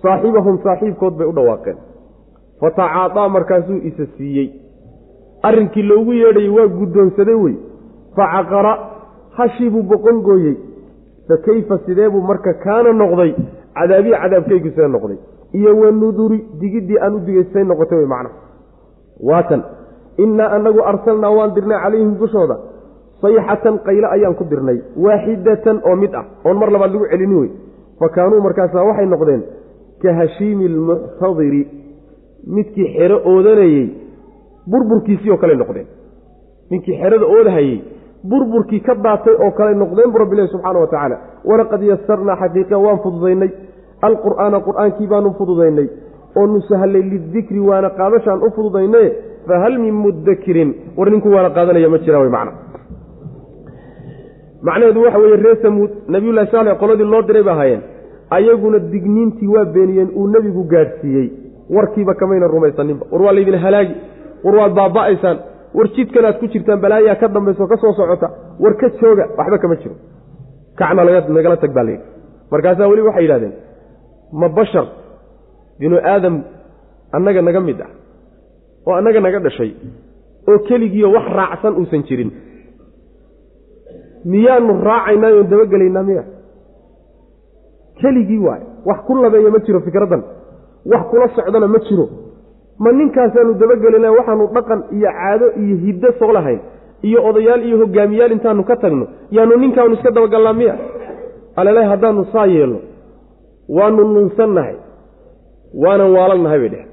Saaxibahum saaxiibkood bay u dhawaaqeen. Fatacaadaa markaasuu isa siiyey arrinkii loogu yeedhayay waa guddoonsaday wey. Facaqara hashiibuu boqon gooyey. Fa keyfa sidee buu marka kaana noqday? Cadaabiya cadaabkaygu see noqday. Iyo wanuduri digiddii aan u digaystay noqotay wey macna. Waatan innaa annagu arsalnaa waan dirnay calayhim dushooda sayxatan qayle ayaan ku dirnay. Waaxidatan oo mid ah. Oon mar labaad lagu celini wey. Fa kaanuu markaasaa waxay noqdeen ka hashiimi almuctadiri midkii xero oodanayey burburkiisii oo kale noqdeen. Ninkii xerada oodahayey burburkii ka daatay oo kale noqdeen bu rabbilahi subxaana wa tacaala walaqad yasarnaa xaqiiqa waan fududaynay. Alqur'aana qur'aankii baanu fududaynay. Oo nu sahallay lidikri waana qaadashaan u fududaynaye fahal min mudakirin war ninku waana qaadanaya ma jira wy macna. Macnaheedu waxa weeye reer samuud nabiyullahi saalex qoladii loo diray ba ahaayeen ayaguna digniintii waa beeniyeen uu nebigu gaadhsiiyey. Warkiiba kamayna rumaysaninba war waa laydin halaagi war waad baaba'aysaan. War jidkan aad ku jirtaan balaayaa ka dambayso ka soo socota war ka jooga waxba kama jiro. Kacna nagala tag baa layidhi markaasaa weli waxay yidhahdeen ma bashar binu aadam annaga naga mid ah oo annaga naga dhashay oo keligiiyo wax raacsan uusan jirin. Miyaanu raacaynaa oon dabagelaynaa miya? Keligii waay wax ku labeeya ma jiro fikraddan wax kula socdana ma jiro ma ninkaasaanu dabagelina waxaanu dhaqan iyo caado iyo hiddo soo lahayn iyo odayaal iyo hogaamiyaal intaanu ka tagno yaanu ninkaanu iska dabagallaa miya? Alele haddaanu saa yeelno waanu lunsannahay waanan waalannahay bay dheh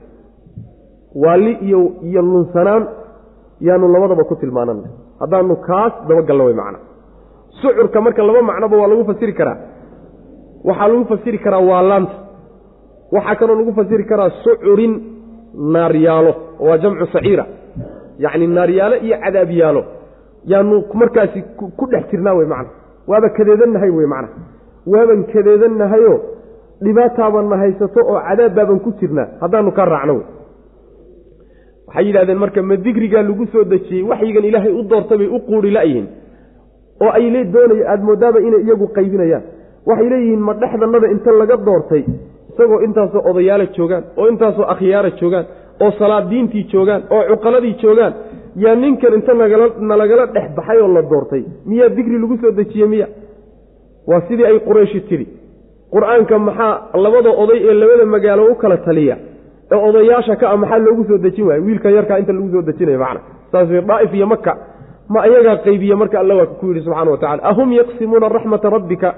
waali iyo lunsanaan yaanu labadaba ku tilmaanana haddaanu kaas dabagalno way macna. Sucurka marka laba macnoba waa lagu fasiri karaa. Waxaa lagu fasiri karaa waalaanta waxaa kaloo lagu fasiri karaa sucurin naaryaalo waa jamcu saciira. Yacni naaryaalo iyo cadaabyaalo yaanu markaasi ku dhex jirnaa wey macna. Waaba kadeedannahay wey macna. Waaban kadeedannahayoo dhibaataabanna haysato oo cadaab baaban ku jirnaa. Haddaanu ka raacno wey waxay yidhahdeen marka ma digrigaa lagu soo dejiyey waxyigan ilaahay u doortay bay u quuri la'yihiin oo ay le doonaya aada moodaaba inay iyagu qaybinayaan. Waxay leeyihiin ma dhexdannada inta laga doortay isagoo intaasoo odayaala joogaan oo intaasoo akhyaara joogaan oo salaadiintii joogaan oo cuqaladii joogaan yaa ninkan inta nalagala dhex baxay oo la doortay. Miyaa digri lagu soo dejiye miya waa sidii ay qurayshi tidhi. Qur'aanka maxaa labada oday ee labada magaalo u kala taliya? Ee odayaasha ka a maxaa loogu soo dejin waaya wiilka yarkaa inta lagu soo dejinaya macna. Saas daa'if iyo maka ma ayagaa qaybiye marka alla waa ku yidhi subxana wa tacala ahum yaqsimuuna raxmata rabbika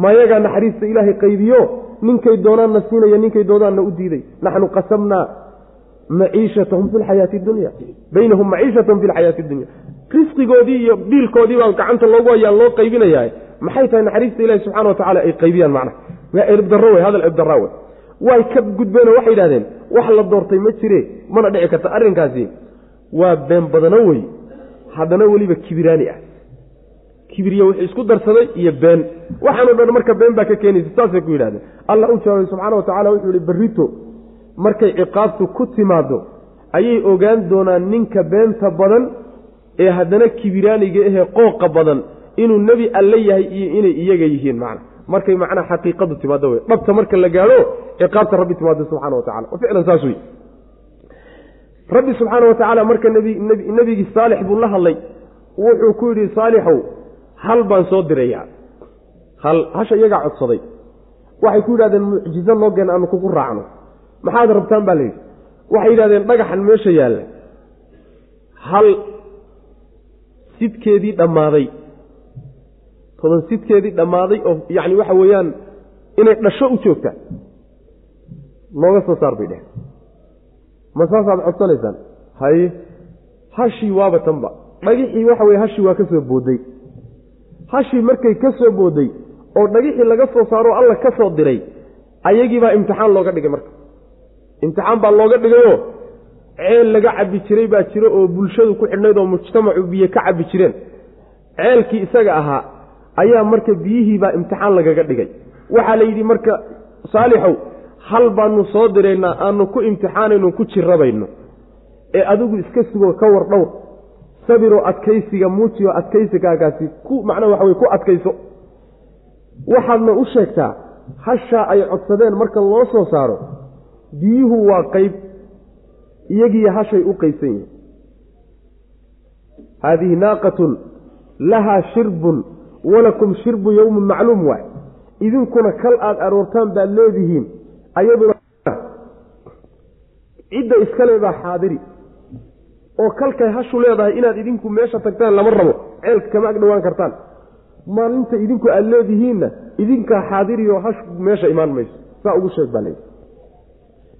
ma ayagaa naxariista ilaahay qaybiyo ninkay doonaanna siinaya ninkay doodaanna u diiday. Naxnu qasamnaa maciishatahum fi lxayaati dunya baynahum maciishatahum fi lxayaati dunya. Risqigoodii iyo biilkoodii baa gacanta loogu hayaa loo qaybinayaa. Maxay tahay naxariista ilahi subxana wa tacala ay qaybiyaan macna waa erbdarro wey hadal erbdarra wey way. Ka gudbeenoo waxay yidhahdeen wax la doortay ma jire mana dhici karta arrinkaasi. Waa been badano wey haddana weliba kibiraani ah kibiriya wuxuu isku darsaday iyo been. Waxaanoo dhan marka been baa ka keenaysa saasay ku yidhahdeen. Allah u jawaabay subxana wa tacala wuxuu yihi berrito markay ciqaabtu ku timaado ayay ogaan doonaan ninka beenta badan ee haddana kibiraaniga ahee qooqa badan inuu nebi alle yahay iyo inay iyaga yihiin. Macna markay macnaa xaqiiqadu timaado wey dhabta marka la gaadho ciqaabta rabbi timaado subxana wa tacala ficlan saas wey rabbi subxaana wa tacaala marka nebigii saalix buu la hadlay. Wuxuu ku yidhi saalixow hal baan soo dirayaa. Hal hasha iyagaa codsaday. Waxay ku yidhahdeen mucjizo noo geen aanu kugu raacno. Maxaad rabtaan baa layidhi waxay yidhahdeen dhagaxan meesha yaalla. Hal sidkeedii dhammaaday. Toban sidkeedii dhammaaday oo yacni waxa weeyaan inay dhasho u joogta. Nooga soo saar bay dheh ma saasaad codsanaysaan? Haye hashii waaba tanba. Dhagixii waxa weye hashii waa ka soo booday hashii markay ka soo booday oo dhagixii laga soo saaroo alla ka soo diray ayagiibaa imtixaan looga dhigay marka. Imtixaan baa looga dhigayoo ceel laga cabbi jiray baa jiro oo bulshadu ku xidhnayd oo mujtamacu biyo ka cabbi jireen. Ceelkii isaga ahaa ayaa marka biyihiibaa imtixaan lagaga dhigay. Waxaa la yidhi marka saalixow hal baanu soo diraynaa aanu ku imtixaanayno ku jirabayno ee adigu iska sugo ka war dhowr sabiroo adkaysiga muujiyo adkaysigaagaasi ku macnaa waxa weye ku adkayso. Waxaadna u sheegtaa hashaa ay codsadeen marka loo soo saaro biyuhu waa qayb iyagiiyo hashay u qaybsan yihiin haadihi naaqatun lahaa shirbun walakum shirbu yowmin macluum waay. Idinkuna kal aada aroortaan baad leedihiin ayaduna cidda iskale baa xaadiri oo kalkay hashu leedahay inaad idinku meesha tagtaan lama rabo ceelka kama ag dhowaan kartaan. Maalinta idinku aada leedihiinna idinkaa xaadiriyo hashu meesha imaan mayso. Saa ugu sheeg baa layidhi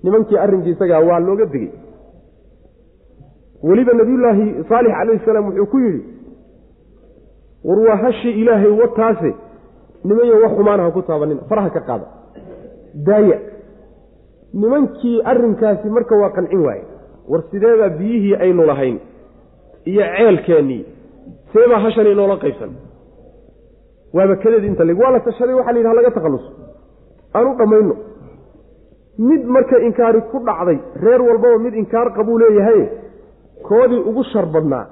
nimankii arrinkii isagaa waa looga digey weliba nabiyullaahi saalix calayhi salaam wuxuu ku yidhi war waa hashii ilaahay wataase nimanyo wax xumaana ha ku taabanina faraha ka qaada. Daaya. Nimankii arrinkaasi marka waa qancin waaye war sideebaa biyihii aynu lahayn? Iyo ceelkeennii. Seebaa hashan inoola qaybsan? Waaba kadeed inta lig waa la tashaday waxaa la yidhi halaga takhalluso aanu dhammayno. Mid marka inkaari ku dhacday reer walbaba mid inkaar qabuu leeyahay koodii ugu shar badnaa.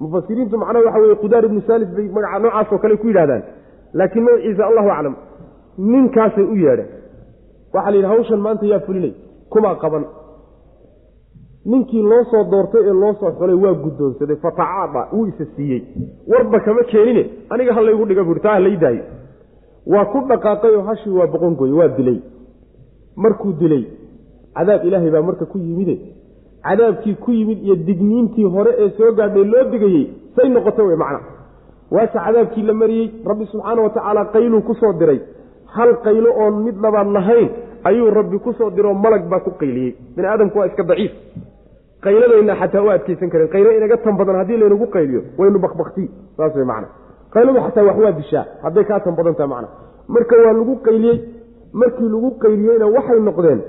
Mufasiriintu macnaha waxa weye qudaar ibnu saalis bay magaca noocaasoo kale ku yidhahdaan laakiin magaciisa allahu aclam ninkaasay u yeedheen. Waxaa la yidhi hawshan maanta yaa fulinay. Kumaa qaban ninkii loo soo doortay ee loo soo xulay waa guddoonsaday fatacaada wuu isa siiyey. Warba kama keenine aniga ha laygu dhiga buuri taa lay daayo. Waa ku dhaqaaqay oo hashii waa boqongoy waa dilay. Markuu dilay cadaab ilaahay baa marka ku yimide. Cadaabkii ku yimid iyo digniintii hore ee soo gaadhay loo digayey say noqota wey macna. Waase cadaabkii la mariyey rabbi subxaana wa tacaala qayluu ku soo diray. Hal qaylo oon mid labaad lahayn ayuu rabbi ku soo diroo malag baa ku qayliyey. Bini aadamku waa iska daciif qayladayna xataa u adkaysan karin qaylo inaga tan badan haddii laynagu qayliyo waynu bakbakti. Saas wey qayladu xataa wax waa dishaa hadday kaa tan badan tahay macna. Marka waa lagu qayliyey markii lagu qayliyeyna waxay noqdeen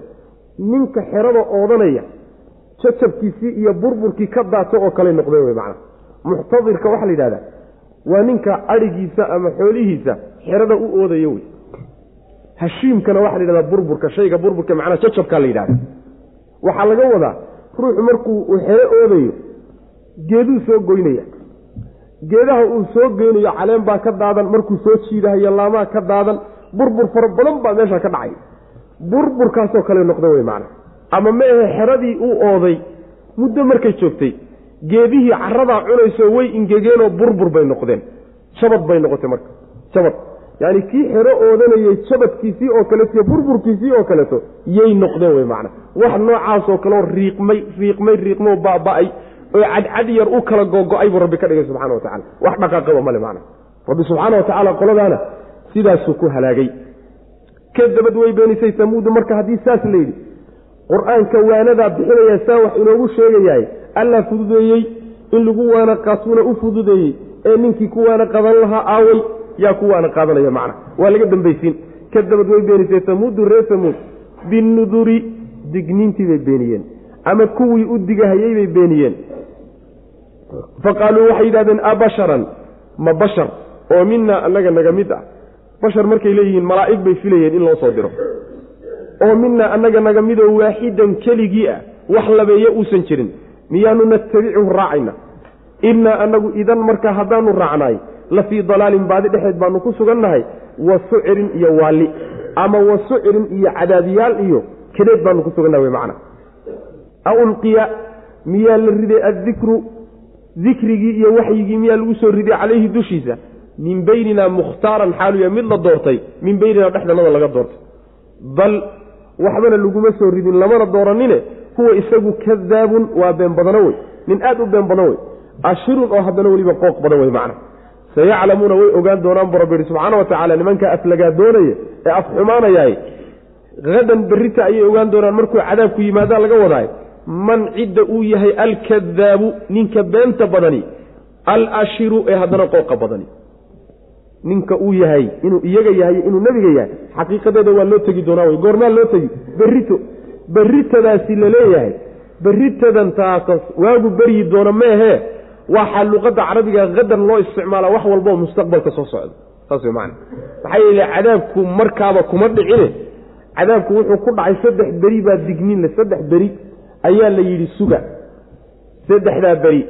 ninka xerada oodanaya jajabkiisii iyo burburkii ka daato oo kale noqdeen wey macna. Muxtadirka waxaa la yidhahdaa waa ninka adhigiisa ama xoolihiisa xerada u oodayo wey. Hashiimkana waxaa la yidhahdaa burburka shayga burburka macnaa jajabkaa la yidhahda waxaa laga wadaa ruuxu markuu uu xero oodayo geeduu soo goynaya. Geedaha uu soo geynayo caleen baa ka daadan markuu soo jiidahayo laamaa ka daadan burbur fara badan baa meesha ka dhacay. Burburkaasoo kale noqda wey macna. Ama ma ahe xeradii uu ooday muddo markay joogtay geedihii caradaa cunayso way ingegeenoo burbur bay noqdeen. Jabad bay noqotay marka. Jabad yacni kii xero oodanayey jabadkiisii oo kaleeto burburkiisii oo kaleeto yay noqdeen wey macna. Wax noocaasoo kaleo riiqmay riiqmay riiqmoo baaba'ay oo cadcad yar u kala gogo-ay buu rabbi ka dhigay subxana wa tacala wax dhaqaaqaba male macna. Rabbi subxaana wa tacaala qoladaana sidaasuu ku halaagay. Kadabad way beenisay samuudu marka haddii saas la yidhi qur'aanka waanadaa bixinaya saa wax inoogu sheegayahay allaa fududeeyey in lagu waana qaatuuna u fududeeyey ee ninkii ku waana qadan lahaa aaway yaa ku waana qaadanaya macna. Waa laga dambaysiin. Kadabad way beenisay samuudu reer samuud. Binuduri digniintii bay beeniyeen. Ama kuwii u digahayey bay beeniyeen. Fa qaaluu waxay yidhahdeen abasharan ma bashar? Oo minaa annaga naga mid ah. Bashar markay leeyihiin malaa'ig bay filayeen in loo soo diro. Oo minaa annaga naga midoo waaxidan keligii ah wax labeeye uusan jirin. Miyaanu natabicuhu raacayna. Innaa annagu idan markaa haddaanu raacnaay la fii dalaalin baadi dhexeed baanu ku sugannahay wa sucirin iyo waalli ama wa sucirin iyo cadaadiyaal iyo kadeed baanu ku sugannahay wey macna a ulqiya miyaa la riday addikru dikrigii iyo waxyigii miyaa lagu soo riday calayhi dushiisa min beynina mukhtaaran xaaluya mid la doortay min beynina dhexdanada laga doortay. Bal waxbana laguma soo ridin lamana dooranine huwa isagu kadaabun waa been badano wey nin aad u been badan wey ashirun oo haddana weliba qooq badan wey macna sayaclamuuna way ogaan doonaan bu rabbi yihi subxaana wa tacaala nimankaa aflagaa doonaya ee af xumaanayaay hadan berrita ayay ogaan doonaan markuu cadaabku yimaadaa laga wadaayo. Man cidda uu yahay alkadaabu ninka beenta badani alashiru ee haddana qooqa badani. Ninka uu yahay inuu iyaga yahay inuu nebiga yahay xaqiiqadeeda waa loo tegi doonaa wey goormaa loo tegi. Berrito berritadaasi la leeyahay. Berritadan taasas waagu beryi doona meehee waxaa luqadda carabiga qadar loo isticmaala wax walba oo mustaqbalka soo socda saas way macana maxaa yeele cadaabku markaaba kuma dhicine. Cadaabku wuxuu ku dhacay saddex beri baa digniin le saddex beri ayaa la yidhi suga. Saddexdaa beri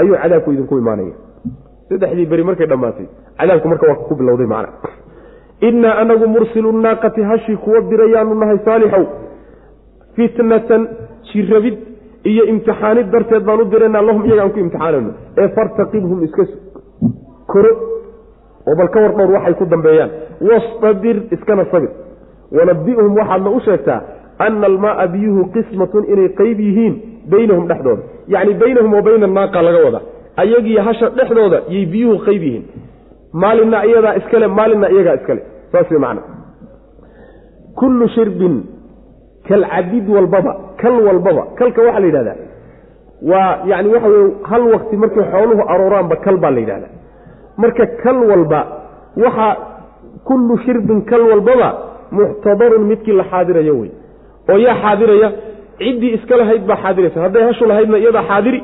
ayuu cadaabku idinku imaanaya. Saddexdii beri markay dhammaatay cadaabku marka waa ku bilowday macna. Innaa anagu mursilu naaqati hashii kuwa dirayaanu nahay saalixow fitnatan jirabid iyo imtixaanid darteed baan u diraynaa lahum iyagaan ku imtixaanayno. Ee fartaqibhum iska koro oo bal ka war dhowr waxay ku dambeeyaan. Wastabir iskana sabir. Wanabi'hum waxaadna u sheegtaa ana almaaa biyuhu qismatun inay qeyb yihiin beynahum dhexdooda. Yacni beynahum wa bayna anaaqa laga wada. Ayagiiyo hasha dhexdooda yay biyuhu qeyb yihiin. Maalinna iyadaa iskale maalinna iyagaa iskale. Saas wey macna. Kullu shirbin kalcabid walbaba kal walbaba kalka waxaa la yidhahdaa waa yani waxa weye hal wakti markay xooluhu arooraanba kal baa la yidhahdaa marka kal walba waxaa kullu shirbin kal walbaba muxtadarun midkii la xaadirayo wey oo yaa xaadiraya ciddii iska lahayd baa xaadiraysa hadday hashu lahaydna iyadaa xaadiri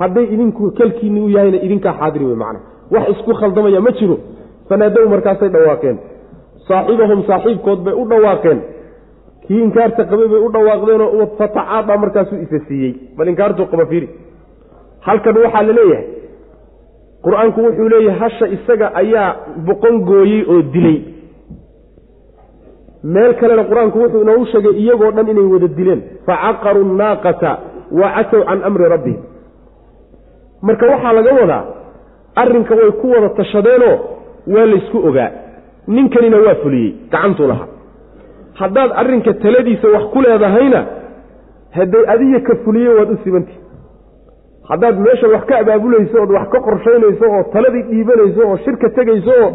hadday idinku kalkiinni u yahayna idinkaa xaadiri wey macna wax isku khaldamaya ma jiro fanaadow markaasay dhawaaqeen saaxibahum saaxiibkood bay u dhawaaqeen kii inkaarta qabay bay u dhawaaqdeenoo fatacaada markaasuu isa siiyey bal inkaartuu qaba fiiri. Halkan waxaa la leeyahay qur'aanku wuxuu leeyahay hasha isaga ayaa boqon gooyey oo dilay. Meel kalena qur'aanku wuxuu inoogu sheegay iyagoo dhan inay wada dileen. Facaqaruu naaqata wa catow can amri rabbihim. Marka waxaa laga wadaa arrinka way ku wada tashadeenoo waa laysku ogaa. Ninkanina waa fuliyey gacantuu lahaa haddaad arrinka taladiisa wax ku leedahayna hadday adiga ka fuliye waad u sibantihi haddaad meesha wax ka abaabulayso ood wax ka qorshaynayso oo taladii dhiibanayso oo shirka tegayso oo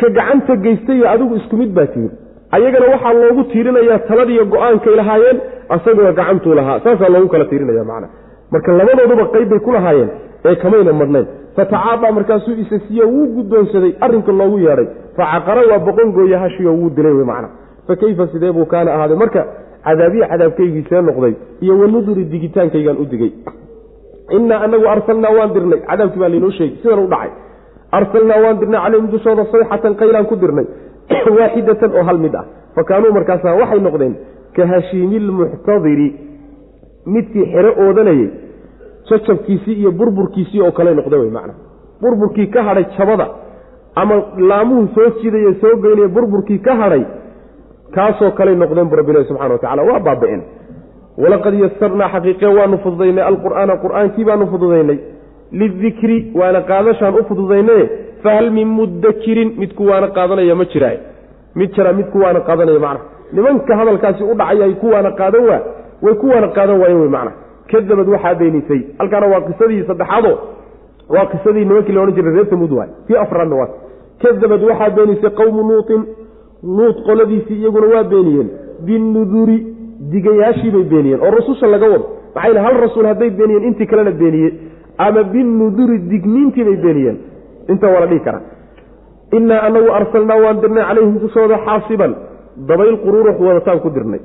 ka gacanta geystayo adigu isku mid baa tihin ayagana waxaa loogu tiirinayaa taladiiyo go'aankay lahaayeen asaguna gacantuu lahaa. Saasaa loogu kala tiirinaya macna. Marka labadooduba qayb bay ku lahaayeen ee kamayna madnayn fatacaada markaasuu isa siiye wuu guddoonsaday arrinka loogu yeedhay. Facaqara waa boqon gooye hashiyo wuu dilay wey macna fa kayfa sidee buu kaana ahaaday? Marka cadaabiya cadaabkaygiisee noqday iyo wanuduri digitaankaygaan u digay. Innaa anagu arsalnaa waan dirnay. Cadaabkii baa laynoo sheegay. Sidan u dhacay. Arsalnaa waan dirnay calayhim dushooda sayxatan qaylaan ku dirnay. Waaxidatan oo hal mid ah. Fa kaanuu markaasa waxay noqdeen ka hashiimilmuxtadiri midkii xero oodanayey jacabkiisii iyo burburkiisii oo kale noqda wey macna. Burburkii ka hadhay jabada. Ama laamuhu soo jidayo soo geynaya burburkii ka hadhay kaasoo kaley noqdeen bu rabbilahi subxana wa tacala waa baaba-een walaqad yasarnaa xaqiiqe waanu fududaynay alqur'aana qur'aankii baanu fududaynay. lidikri waana qaadashaan u fududaynaye fahal min mudakirin midku waana qaadanaya ma jiraa mid jira midku waana qaadanaya macna. nimanka hadalkaasi u dhacay ay kuwaana qaadan waa way kuwaana qaadan waayeen wey macna. kadabad waxaa beenisay halkaana waa qisadii saddexaado waa qisadii nimankii la odhan jiray reer tamuud waay afraadna waa kadabad waxaa beenisay qowmu nuutin nuut qoladiisii iyaguna waa beeniyeen. Binuduri digayaashii bay beeniyeen oo rasusha laga wado. Maxaa hal rasuul hadday beeniyeen intii kalena beeniye. Ama binuduri digniintii bay beeniyeen. Inta waa la dhihi karaa innaa anagu arsalnaa waan dirnay calayhim dushooda xaasiban. Dabayl quruurux wadataan ku dirnay.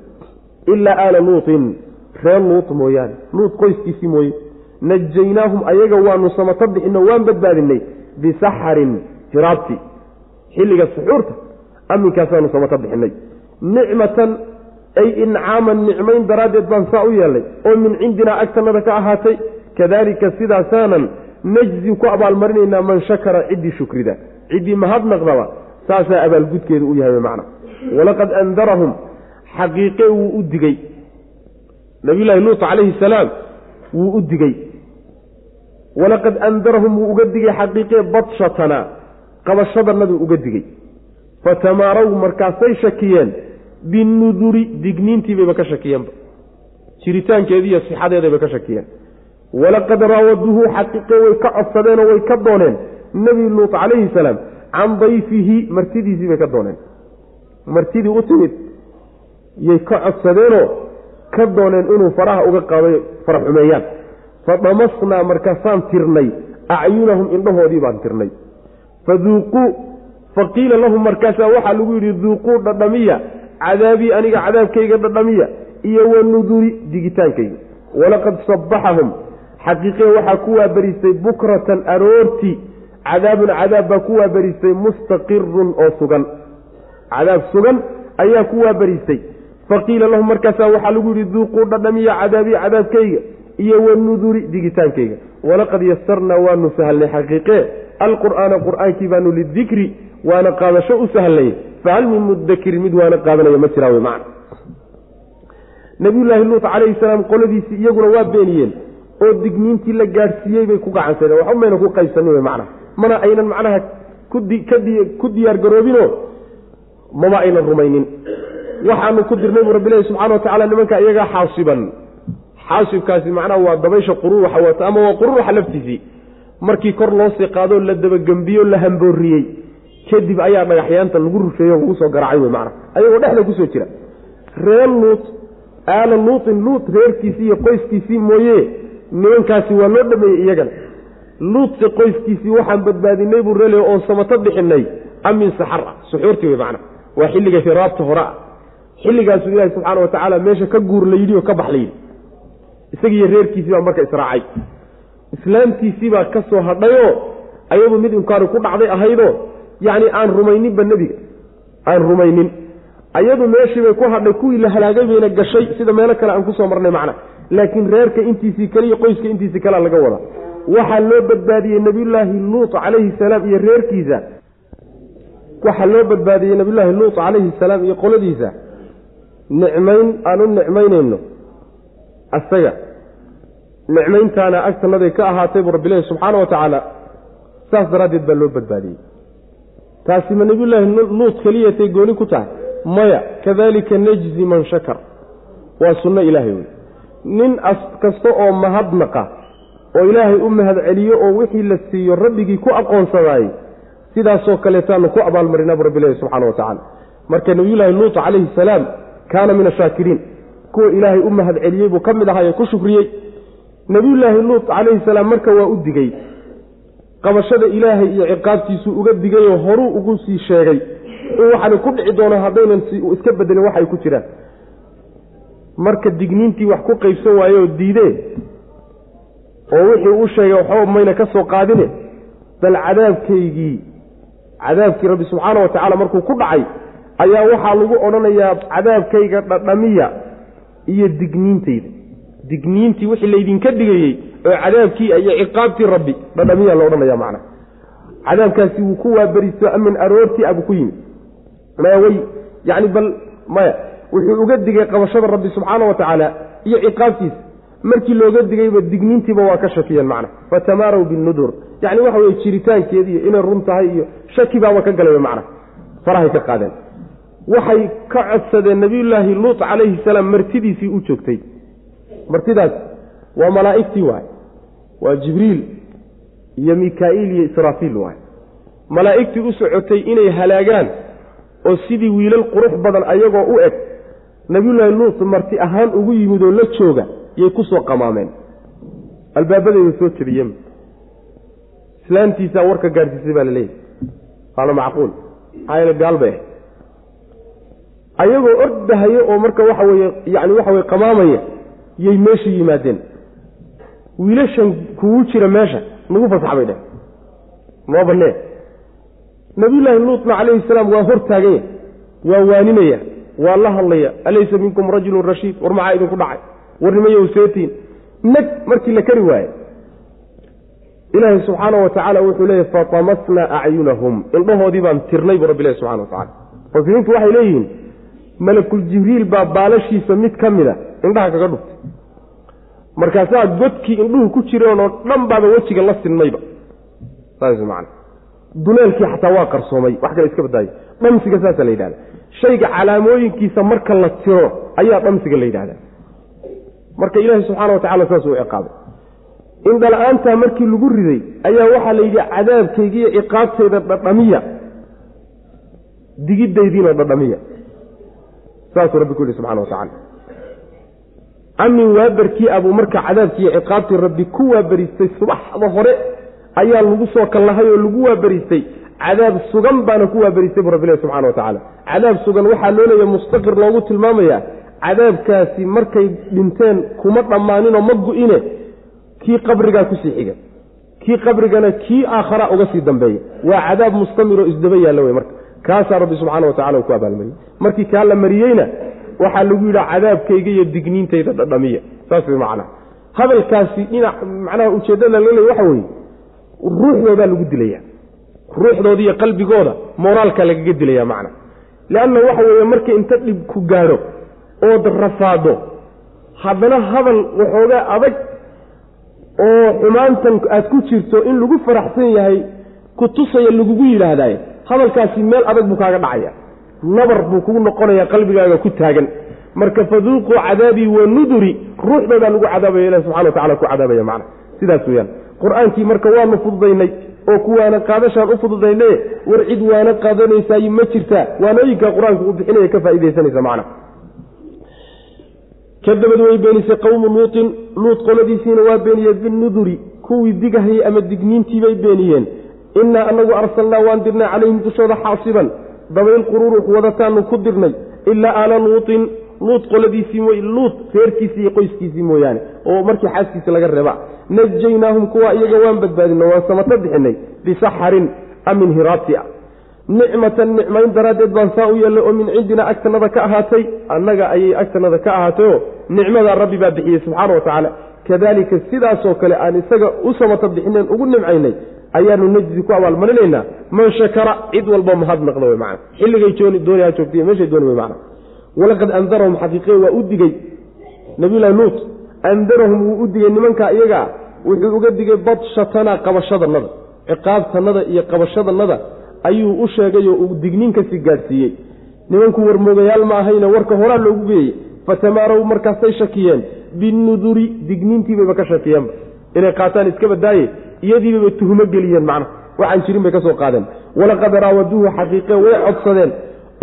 Ilaa aala luutin reer luut mooyaane. Luut qoyskiisii mooye. Najaynaahum ayaga waanu samata bixino waan badbaadinay bisaxarin hiraabti xilliga suxuurta aminkaasaanu samata bixinay. Nicmatan ay incaaman nicmayn daraaddeed baan saa u yeelnay oo min cindinaa agtanada ka ahaatay. Kadalika sidaasaanan najzi ku abaalmarinaynaa man shakara ciddii shukrida. Ciddii mahadnaqdaba saasaa abaalgudkeedu u yahay macna. Walaqad andarahum xaqiiqe wuu u digey nabiyullaahi luut calayhi salaam wuu u digey walaqad andarahum wuu uga digay xaqiiqee badshatana qabashadanaduu uga digey fatamaaraw markaasay shakiyeen binuduri digniintii bayba ka shakiyeenba jiritaankeediiyo sixadeeday ka shakiyeen. Walaqad raawaduhu xaqiiqe way ka codsadeenoo way ka dooneen nebi luut calayhi salaam can dayfihi martidiisii bay ka dooneen. Martidii u timid yay ka codsadeenoo ka dooneen inuu faraha uga qaaday fara xumeeyaan. Fadamasnaa markaasaan tirnay acyunahum indhahoodii baan tirnay. Faduuquu faqiila lahum markaasaa waxaa lagu yidhi duuquu dhadhamiya cadaabii aniga cadaabkayga dhadhamiya iyo wanuduri digitaankayga. Walaqad sabbaxahum xaqiiqiya waxaa ku waabariistay bukratan aroortii. Cadaabun cadaab baa ku waabariistay mustaqirun oo sugan. Cadaab sugan ayaa ku waabariistay. Faqiila lahum markaasaa waxaa lagu yidhi duuquu dhadhamiya cadaabii cadaabkayga iyo wanuduri digitaankayga. Walaqad yasarnaa waanu sahalnay xaqiiqee. Alqur'aana qur'aankii baanu lidikri waana qaadasho u sahlnay fahal min mudakirin mid waana qaadanaya ma jiraa wey macna. Nabiyullaahi luut calayhi salaam qoladiisii iyaguna waa beeniyeen oo digniintii la gaadhsiiyey bay ku gacansadeen waxba mayna ku qaybsanin wey macnaha mana aynan macnaha ku diyaar garoobinoo mama aynan rumaynin. Waxaanu ku dirnay buu rabbilahi subxana wa tacala nimanka iyagaa xaasiban. Xaasibkaasi macnaha waa dabaysha qururuxa wata ama waa qururuxa laftiisii. Markii kor loo sii qaadoo la dabagembiyo la hambooriyey kadib ayaa dhagaxyaanta lagu rufeeyo lagu soo garaacay wey macnaha ayagoo dhexda ku soo jira. Reer luut aala luutin luut reerkiisii iyo qoyskiisii mooye nimankaasi waa loo dhameeyey iyagana luutse qoyskiisii waxaan badbaadinay buu rele oon samato bixinay amin saxar ah suxuurtii wey macnaha waa xilliga hiraabta hore ah. Xilligaasuu ilaahi subxaana wa tacaala meesha ka guur la yidhi oo ka bax la yidhi. Isagiiyo reerkiisii baa marka israacay. Islaamtiisii baa ka soo hadhayoo ayadu mid inkaari ku dhacday ahaydoo yacni aan rumayninba nebiga. Aan rumaynin. Ayadu meeshii bay ku hadhay kuwii la halaagay bayna gashay sida meelo kale aan ku soo marnay macna. Laakiin reerka intiisii kale iyo qoyska intiisii kalea laga wada. Waxaa loo badbaadiyey nebiyullaahi luut calayhi salaam iyo reerkiisa. Waxaa loo badbaadiyey nebiyullaahi luut calayhi salaam iyo qoladiisa. Nicmayn aan u nicmaynayno asaga nicmayntaana agtanaday ka ahaatay buu rabbilahi subxaana wa tacaala saas daraaddeed baa loo badbaadiyey taasi ma nebiyullaahi luut keliyatay gooni ku tahay. Maya kadalika najzi man shakar. Waa sunno ilaahay wey nin as kasta oo mahadnaqa oo ilaahay u mahad celiyo oo wixii la siiyo rabbigii ku aqoonsadaayey sidaasoo kaleetaanu ku abaalmarinabu rabbilahi subxana wa tacala marka nebiyullaahi luut calayhi salaam kaana min ashaakiriin kuwa ilaahay u mahad celiyey buu ka mid ahaayee ku shukriyey. Nebiyullaahi luut calayhi salaam marka waa u digey qabashada ilaahay iyo ciqaabtiisuu uga digayoo horuu ugu sii sheegay. In waxaani ku dhici doono haddaynan iska bedelin waxay ku jiraan. Marka digniintii wax ku qaybsan waaye oo diidee oo wixii u sheegay waxba mayna ka soo qaadine bal cadaabkaygii cadaabkii rabbi subxaana wa tacaala markuu ku dhacay ayaa waxaa lagu odhanayaa cadaabkayga dhadhamiya iyo digniintayda digniintii wixii laydinka dhigayey oo cadaabkii iyo ciqaabtii rabbi dhadhamiya la odhanaya macna. Cadaabkaasi wuu ku waaberiso amin aroortii abuu ku yimid maya way yacni bal maya wuxuu uga digay qabashada rabbi subxaana wa tacaala iyo ciqaabtiisa. Markii looga digayba digniintiiba waa ka shakiyeen macna. Fatamaaraw binudur yacni waxa weye jiritaankeedi inay run tahay iyo shaki baaba ka galayba macna. Farahay ka qaadeen. Waxay ka codsadeen nebiyullaahi luut calayhi salaam martidiisii u joogtay. Martidaas waa malaa'igtii waay waa jibriil iyo mikaa'iil iyo israafiil waay. Malaa'igtii u socotay inay halaagaan oo sidii wiilal qurux badan ayagoo u eg nebiyullaahi luut marti ahaan ugu yimid oo la jooga yay ku soo qamaameen. Albaabadayda soo jabiyeen islaantiisaa warka gaadhsiisay baa la leeyahy waana macquul maxaa yeele gaal bay ahay ayagoo ordahayo oo marka waxa weeye yacni waxa weye qamaamaya yay meesha yimaadeen wiilashan kugu jira meesha nagu fasax bay dheh noo bannee nabiyullaahi luutna calayhi salaam waa hor taaganya waa waaninaya waa la hadlaya alaysa minkum rajulun rashiid war maxaa idinku dhacay? Warnimayow seetiin nag markii la kari waaye ilaahay subxaana wa tacaala wuxuu leeyahy fatamasnaa acyunahum indhahoodii baan tirnay buu rabbi ilahi subxana wa tacala mufasiriintu waxay leeyihiin malakul jibriil baa baalashiisa mid ka mida indhaha kaga dhuftay markaasaa godkii indhuhu ku jireen oo dhan baaba wejiga la sinmayba. Saas man duleelkii xataa waa qarsoomay wax kale iska badaayo dhamsiga saasa la yidhahda shayga calaamooyinkiisa marka la tiro ayaa dhamsiga la yidhahda marka ilaahi subxaana wa tacala saas uu ciqaabay indhala-aantaa markii lagu riday ayaa waxaa la yidhi cadaabkaygiiyo ciqaabtayda dhadhamiya. Digidaydiina dhadhamiya. Saasuu rabbi ku yihi subxana wa tacala amin waabarkii abuu marka cadaabkiiyo ciqaabtii rabbi ku waabaristay subaxda hore ayaa lagu soo kallahay oo lagu waabaristay cadaab sugan baana ku waabaristay bu rabbilahi subxana wa tacaala. Cadaab sugan waxaa loo leeya mustaqir loogu tilmaamaya cadaabkaasi markay dhinteen kuma dhammaaninoo ma gu-ine kii qabrigaa ku sii xiga. Kii qabrigana kii aakhara uga sii dambeeya. Waa cadaab mustamiroo isdaba yaalla wey marka. Kaasaa rabbi subxana watacala uu ku abaalmariyey. Markii kaa la mariyeyna waxaa lagu yidhaha cadaabkayga iyo digniintayda dhadhamiya. Saas way macnaha hadalkaasi dhinac macnaha ujeeddada laga leey waxa weeye ruuxdoodaa lagu dilaya ruuxdooda iyo qalbigooda moraalka lagaga dilaya macna. Leanna waxa weeye marka inta dhib ku gaadho ood rafaado haddana hadal waxoogaa adag oo xumaantan aad ku jirto in lagu faraxsan yahay ku tusaya lagugu yidhaahdaye hadalkaasi meel adag buu kaaga dhacaya nabar buu kugu noqonaya qalbigaaga ku taagan. Marka faduuquu cadaabii wa nuduri ruuxdoodaa lagu cadaabaya ilahi subxana watacala ku cadaabaya macna. Sidaas weyaan qur'aankii marka waanu fududaynay oo kuwaana qaadashaan u fududayne war cid waana qaadanaysaay ma jirtaa waanooyinka qur'aanku uu bixinaya ka faaidaysanaysa macna. Kadabad way beenisay qowmu luutin. Luut qoladiisiina waa beeniyeen binuduri kuwii digahayey ama digniintiibay beeniyeen. Innaa anagu arsalnaa waan dirnay calayhim dushooda xaasiban dabayl qururux wadataanu ku dirnay ilaa aala luutin luut qoladiisii mooy luut reerkiisii iyo qoyskiisii mooyaane oo markii xaaskiisa laga reeba. Najaynaahum kuwa iyaga waan badbaadino waan samato bixinay bisaxarin amin hiraabti a nicmatan nicmayn daraaddeed baan saa u yeellay oo min cindina agtanada ka ahaatay annaga ayay agtanada ka ahaatayoo nicmadaa rabbi baa bixiyey subxaana wa tacaala kadalika sidaasoo kale aan isaga u samato bixineen ugu nimcaynay ayaanu najdi ku abaalmarinaynaa man shakara cid walba mahadnaqda wey macana xilligay dooniha joogtay meeshay dooni wey macana walaqad andarahum xaqiiqiya waa u digey nabiyulahi luut andarahum wuu u digey nimankaa iyagaa wuxuu uga digay badshatana qabashadanada ciqaabtanada iyo qabashadanada ayuu u sheegay oo uu digniin ka sii gaadhsiiyey. Nimanku warmoogayaal ma ahayne warka horaa loogu geeyey. Fatamaarow markaasay shakiyeen binuduri digniintiibayba ka shakiyeenba. Inay qaataan iska iyadiibaba tuhumo geliyeen macna waxaan jirin bay ka soo qaadeen. Walaqad raawaduuhu xaqiiqe way codsadeen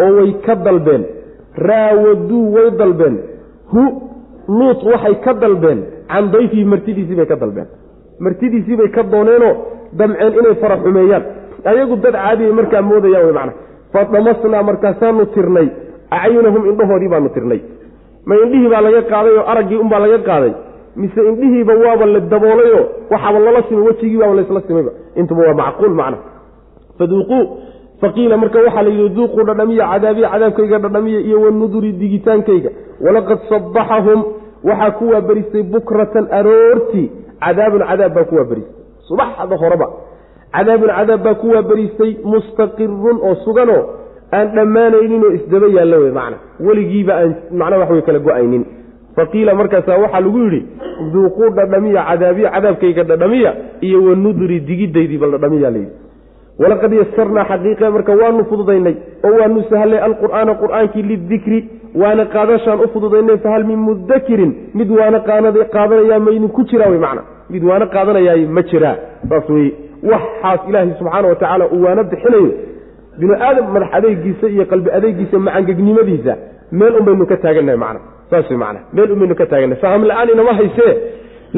oo way ka dalbeen. Raawaduu way dalbeen. Hu luut waxay ka dalbeen. Can dayfihi martidiisii bay ka dalbeen. Martidiisii bay ka dooneenoo damceen inay fara xumeeyaan. Ayagu dad caadiyay markaa moodayaan wey macna. Fadamasnaa markaasaanu tirnay. Acyunahum indhahoodii baanu tirnay. Ma indhihii baa laga qaaday oo araggii unbaa laga qaaday mise indhihiiba waaba la daboolayoo waxaaba lala simay wejigii baaba laysla simayba intuba waa macquul macna. Faduuquu faqiila marka waxaa la yidhi duuquu dhadhamiya cadaabiya cadaabkayga dhadhamiya iyo wanuduri digitaankayga. Walaqad sabaxahum waxaa ku waaberistay bukratan aroortii cadaabun cadaab baa ku waaberistay subaxda horeba cadaabun cadaab baa ku waaberiistay mustaqirun oo suganoo aan dhammaanaynin oo isdaba yaallo wey macna. Weligiiba aan macnaa wax way kala go'aynin faqiila markaasaa waxaa lagu yidhi duuquu dhadhamiya cadaabiya cadaabkayga dhadhamiya iyo wanuduri digidaydii bal dhadhamiya layidhi walaqad yasarnaa xaqiiqe marka waanu fududaynay oo waanu sahlay alqur'aana qur'aankii lidikri waana qaadashaan u fududaynay fahal min mudakirin mid waana qaadanayaa maydinku jiraa wey macna mid waana qaadanayaay ma jiraa saas weye waxaas ilaahay subxaana wa tacaala uu waana bixinayo. Binu aadam madax adeegiisa iyo qalbi adeegiisa macangegnimadiisa meel un baynu ka taagannahay macna saas wey macna meel un baynu ka taagannahay faham la'aan inama haysee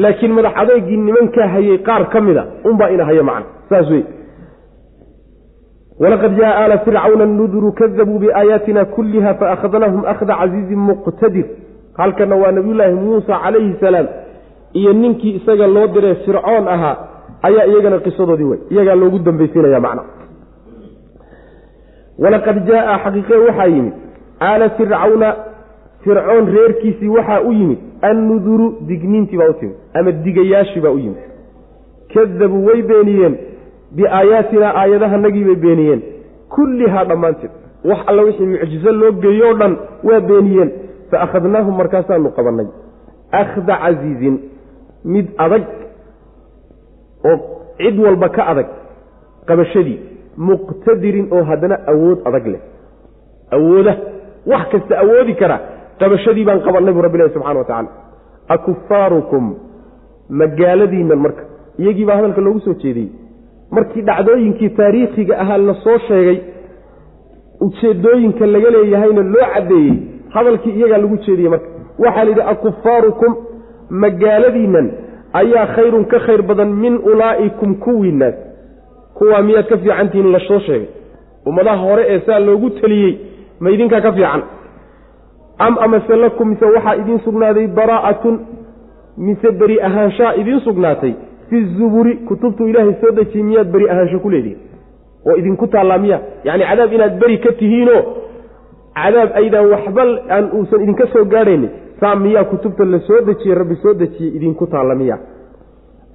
laakiin madax adeegii nimankaa hayay qaar ka mida unbaa ina haya macna. Saas wey walaqad jaa aala fircawna nuduru kadabuu biaayaatina kulliha faakhadnaahum akhda casiizin muqtadir. Halkana waa nabiyulaahi muusa calayhi salaam iyo ninkii isaga loo diray fircoon ahaa ayaa iyagana qisadoodii wey iyagaa loogu dambaysiinaya macna. Walaqad jaaa xaqiiqe waxaa yimid aala fircawna fircoon reerkiisii waxaa u yimid annuduru digniintii baa u timid ama digayaashii baa u yimid. Kadabuu way beeniyeen biaayaatinaa aayadahanagii bay beeniyeen. Kullihaa dhammaanteed wax alla wixii mucjiso loo geeyo o dhan waa beeniyeen. Fa akhadnaahum markaasaanu qabannay. Akhda casiizin mid adag oo cid walba ka adag qabashadii muqtadirin oo haddana awood adag leh. Awooda wax kasta awoodi kara qabashadii baan qabannay buu rabbi ilahi subxana wa tacala akufaarukum magaaladiinnan marka iyagii baa hadalka loogu soo jeediyey. Markii dhacdooyinkii taariikhiga ahaa la soo sheegay ujeedooyinka laga leeyahayna loo caddeeyey hadalkii iyagaa lagu jeediyey marka. Waxaa la yidhi akufaarukum magaaladiinnan ayaa khayrun ka khayr badan min ulaa'ikum kuwiinaas kuwaa miyaad ka fiicantihiin la soo sheegay? Ummadaha hore ee saa loogu teliyey ma idinkaa ka fiican am amase lakum mise waxaa idiin sugnaaday baraa'atun mise beri ahaanshaa idiin sugnaatay. Fi zuburi kutubtu ilaahay soo dejiyey miyaad beri ahaansho ku leedihin oo idinku taallaa miya yacni cadaab inaad beri ka tihiinoo cadaab aydaan waxba aan uusan idinka soo gaadhaynin saa miyaa kutubta la soo dejiyey rabbi soo dejiyey idinku taalla miya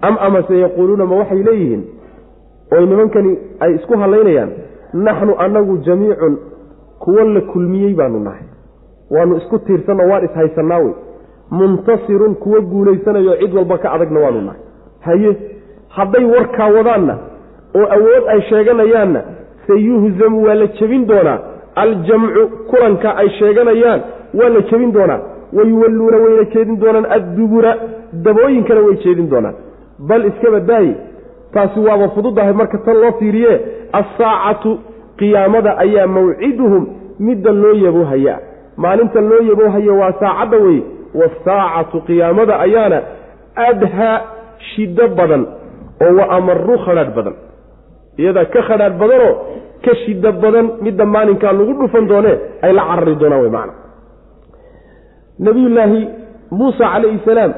am amase yaquuluuna ma waxay leeyihiin? Oy nimankani ay isku hallaynayaan naxnu annagu jamiicun kuwo la kulmiyey baanu nahay waanu isku tiirsanoo waan ishaysannaa wey. Muntasirun kuwo guulaysanayo cid walba ka adagna waanu nahay. Haye hadday warkaa wadaanna oo awood ay sheeganayaanna sayuhzamu waa la jebin doonaa. Aljamcu kulanka ay sheeganayaan waa la jebin doonaa. Wayuwalluuna wayna jeedin doonaan. Addubura dabooyinkana way jeedin doonaan. Bal iskaba daaye taasi waaba fududahay marka tan loo fiiriye assaacatu qiyaamada ayaa mawciduhum midda loo yaboohaya maalinta loo yaboohayo waa saacadda weye waasaacatu qiyaamada ayaana adhaa shiddo badan oo wa amaru khadhaadh badan. Iyadaa ka khadhaadh badanoo ka shiddo badan midda maalinkaa lagu dhufan doonee ay la carari doonaan wey macana nabiyullaahi muusa calayhi salaam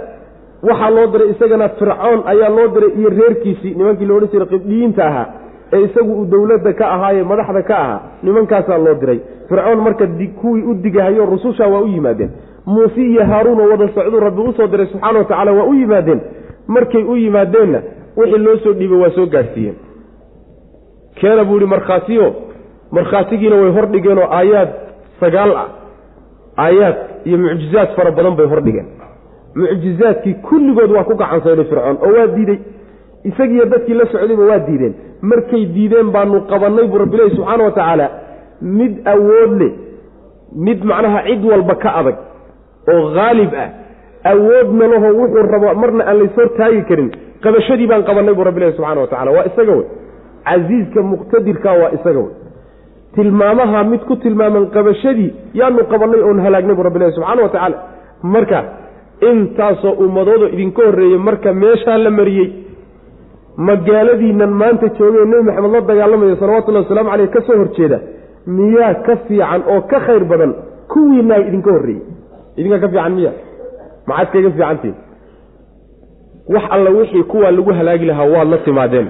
waxaa loo diray isagana fircoon ayaa loo diray iyo reerkiisii nimankii la odhan jiray qibdhiyiinta ahaa ee isagu uu dowladda ka ahaaye madaxda ka ahaa nimankaasaa loo diray. Fircoon marka kuwii u digahayo rususha waa u yimaadeen. Muuse iyo haaruun oo wada socduu rabbi u soo diray subxaana wa tacaala waa u yimaadeen. Markay u yimaadeenna wixii loo soo dhiibay waa soo gaadhsiiyeen keena buu yihi markhaatiyo markhaatigiina way hordhigeenoo aayaad sagaal ah. Aayaad iyo mucjizaad fara badan bay hordhigeen mucjizaadkii kulligood waa ku gacansaynay fircoon oo waa diidey isagiiyo dadkii la socdayba waa diideen. Markay diideen baanu qabannay buu rabbilahi subxaana wa tacaala mid awood leh mid macnaha cid walba ka adag oo haalib ah awoodna laho wuxuu rabo marna aan lays hortaagi karin. Qabashadii baan qabannay buu rabbilahi subxana wa tacala waa isaga wey. Casiiska muqtadirka waa isaga wey. Tilmaamaha mid ku tilmaaman qabashadii yaanu qabannay oon halaagnay buu rabbilahi subxaana wa tacaala marka intaasoo ummadoodo idinka horreeyey marka meeshaa la mariyey magaaladiinan maanta joogee nebi maxamed la dagaalamayo salawatullahi wasalaamu caleyh ka soo horjeeda miyaa ka fiican oo ka khayr badan kuwiinaa idinka horreeyey. Idinkaa ka fiican miya maxaad kaga fiicantiin? Wax alla wixii kuwaa lagu halaagi lahaa waad la timaadeen.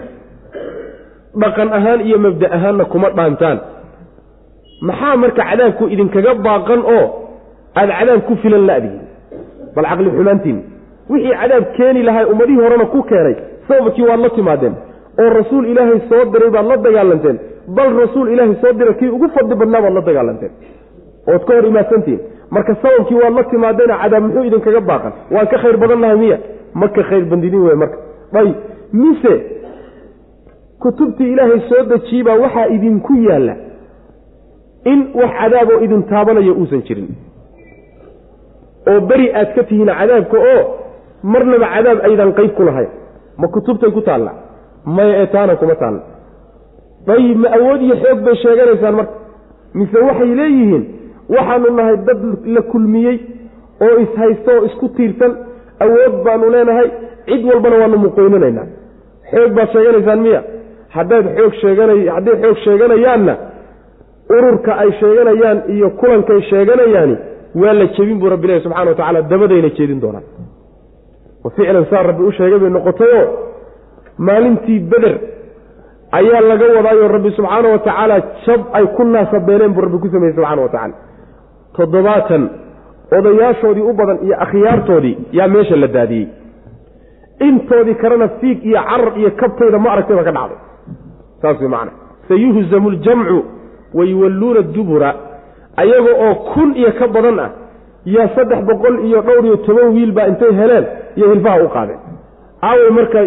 Dhaqan ahaan iyo mabda ahaanna kuma dhaantaan. Maxaa marka cadaabku idinkaga baaqan oo aada cadaab ku filan la'dihin bal caqli xumaantiin. Wixii cadaab keeni lahay ummadihii horena ku keenay sababkii waad la timaadeen oo rasuul ilaahay soo diray baad la dagaalanteen bal rasuul ilaahay soo diray kii ugu fadli badnaa baad la dagaalanteen. Ood ka hor imaadsantihin marka sababkii waad la timaadeena cadaab muxuu idinkaga baaqan. Waan ka khayr badan lahay miya. Ma ka khayr bandidin wey marka. Ayb mise kutubtii ilaahay soo dejiyey baa waxaa idinku yaalla in wax cadaaboo idin taabanayo uusan jirin. Oo beri aad ka tihiin cadaabka oo marnaba cadaab aydan qayb ku lahayn ma kutubtay ku taalla? Maya ee taana kuma taalla. Dayib ma awood iyo xoog bay sheeganaysaan marka. Mise waxay leeyihiin waxaanu nahay dad la kulmiyey oo ishaysto oo isku tiirsan awood baanu leenahay cid walbana waanu muqoyninaynaa xoog baad sheeganaysaan miya. Haddaad xoog sheegana hadday xoog sheeganayaanna ururka ay sheeganayaan iyo kulankay sheeganayaani waa la jebin buu rabbi ilahi subxana wa tacala dabadayna jeedin doonaan ficlan saa rabbi u sheegay bay noqotayoo maalintii beder ayaa laga wadaayo rabbi subxaana wa tacaala jab ay ku naasabeeleen buu rabbi ku sameeyey subxana wa tacaala toddobaatan odayaashoodii u badan iyo akhyaartoodii yaa meesha la daadiyey. Intoodii kalena fiig iyo carar iyo kabtayda ma aragtayba ka dhacday. Saas way macana sayuhzamu ljamcu wayuwalluuna dubura. Ayaga oo kun iyo ka badan ah yaa saddex boqol iyo dhowr iyo toban wiil baa intay heleen iyo hilfaha u qaadeen aawey marka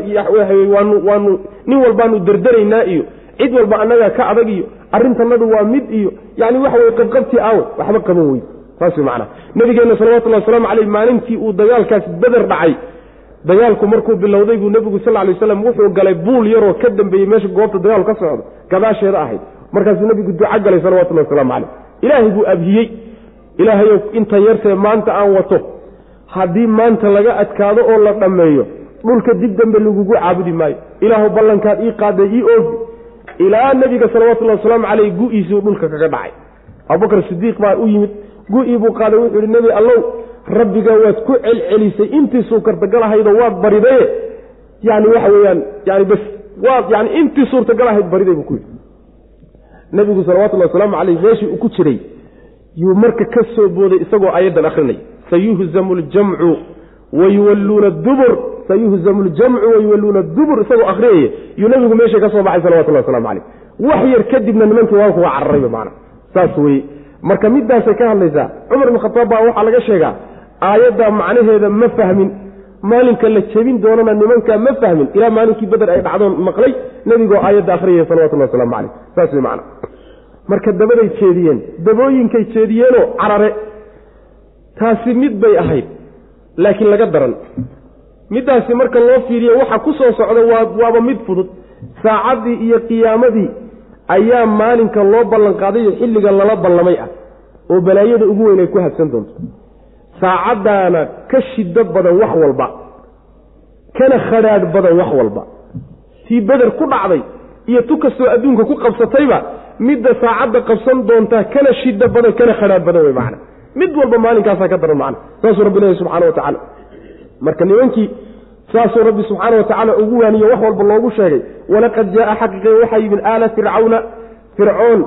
waanu waanu nin walbaanu derderaynaa iyo cid walba annagaa ka adag iyo arrintanadu waa mid iyo yani waxa weye qabqabtii aawe waxba qaban wey saas wey macana nabigeenna salawatullahi wasalaamu caleyh maalintii uu dagaalkaas beder dhacay. Dagaalku markuu bilowday buu nebigu sal lay waslam wuxuu galay buul yaroo ka dambeeyey meesha goobta dagaalku ka socdo gadaasheeda ahayd. Markaasuu nebigu duco galay salawatullahi wasalaamu caleyh ilaahay buu abhiyey. Ilaahayow inta yartee maanta aan wato haddii maanta laga adkaado oo la dhammeeyo dhulka dib dambe lagugu caabudi maayo. Ilaahu ballankaad ii qaaday ii oogi. Ilaa nebiga salawatullahi wasalaamu caleyh gu-iisuu dhulka kaga dhacay. Abubakar sidiiq baa u yimid gu-ii buu qaaday wuxuu yihi nebi allow rabbigaa waad ku celcelisay intii suurtagalahaydoo waad baridaye yani waxa weeyaan yani bas waad yani intii suurtagal ahayd bariday buu ku yidhi. Nebigu salawatullahi wasalaamu caleyh meeshii uu ku jiray yuu marka ka soo booday isagoo aayaddan akrinay sayuhzamu ljamcu wayuwalluuna dubur sayuhzamu ljamcu wayuwalluuna dubur isagoo akhriyaya yuu nebigu meesha ka soo baxay salawatullahi waslamu caleyh wax yar kadibna nimankii waanku waa cararayba macana saas weye marka midaasay ka hadlaysaa cumar ibn khataab baa waxaa laga sheegaa aayadda macnaheeda ma fahmin. Maalinka la jebin doonana nimankaa ma fahmin. Ilaa maalinkii beder ay dhacdoon maqlay nebigoo aayadda akhriyaya salawatullahi waslamu caleyh saas wey macana marka dabaday jeediyeen dabooyinkay jeediyeenoo carare taasi mid bay ahayd laakiin laga daran. Middaasi marka loo fiiriyo waxa ku soo socda waa waaba mid fudud. Saacaddii iyo qiyaamadii ayaa maalinka loo ballanqaadayo xilliga lala ballamay ah oo balaayada ugu weyn ay ku habsan doonto. Saacaddaana ka shiddo badan wax walba kana khadhaadh badan wax walba. Tii beder ku dhacday iyo tu kastoo adduunka ku qabsatayba midda saacadda qabsan doontaa kana shiddo badan kana khadhaadh badan wey macana mid walba maalinkaasaa ka daran macana saasuu rabbi leeyahy subxana wa tacaala. Marka nimankii saasuu rabbi subxaana wa tacaala ugu waaniyo wax walba loogu sheegay walaqad jaaa xaqiiqe waxaa yimid aala fircawna. Fircoon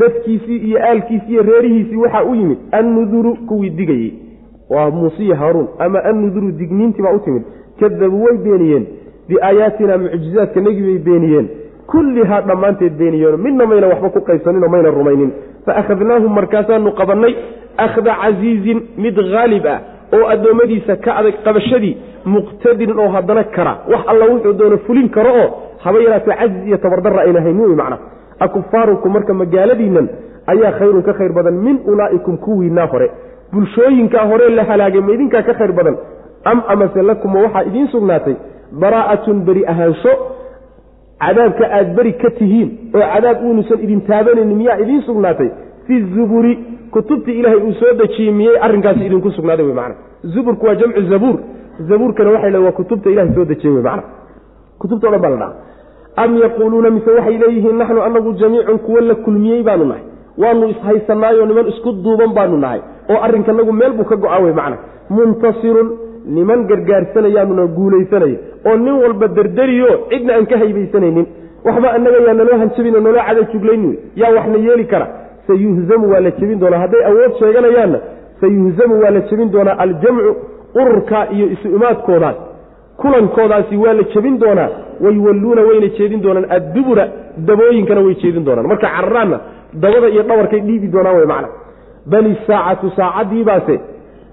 dadkiisii iyo aalkiisii iyo reerihiisii waxaa u yimid annuduru kuwii digayey. Waa muusiya haaruun ama annuduru digniintii baa u timid. Kadabuu way beeniyeen. Biaayaatina mucjizaadka negi bay beeniyeen. Kullihaa dhammaanteed beeniyeen. Midna mayna waxba ku qaybsaninoo mayna rumaynin. Fa akhadnaahum markaasaanu qabannay akhda casiizin mid haalib ah oo addoommadiisa ka adag qabashadii muqtadirin oo haddana kara wax alla wuxuu doono fulin karo oo haba yaraatee cajiz iyo tabardarra ayna haynin wey macna akufaarukum marka magaaladiinnan ayaa khayrun ka khayr badan min ulaa'ikum kuwiinaa hore bulshooyinkaa hore la halaagay ma idinkaa ka khayr badan am amase lakuma waxaa idiin sugnaatay baraa'atun beri ahaansho cadaabka aad beri ka tihiin oo cadaab uunusan idin taabanaynin miyaa idiin sugnaatay fi zuburi kutubtii ilaahay uu soo dejiyey miyey arrinkaasi idinku sugnaaday wey macana zuburku waa jamcu zabuur. Zabuurkana waxay le waa kutubta ilahay soo dejiyey wey macana kutubta o dhan baa la dhaha am yaquuluuna mise waxay leeyihiin naxnu anagu jamiicun kuwo la kulmiyey baanu nahay. Waanu ishaysanaayo niman isku duuban baanu nahay oo arrinkanagu meel buu ka go-a wey macna. Muntasirun niman gargaarsanayaanuna guulaysanaya oo nin walba derderiyo cidna aan ka haybaysanaynin. Waxba annaga yaa naloo hanjabin oo naloo cadajuglayn wey yaa waxna yeeli kara sayuhzamu waa la jebin doonaa. Hadday awood sheeganayaanna sayuhzamu waa la jebin doonaa. Aljamcu ururkaa iyo isu imaadkoodaas kulankoodaasi waa la jebin doonaa. Wayuwalluuna wayna jeedin doonaan. Addubura dabooyinkana way jeedin doonaan. Marka cararaanna dabada iyo dhabarkay dhiibi doonaan wey macna. Bal isaacatu saacaddiibaase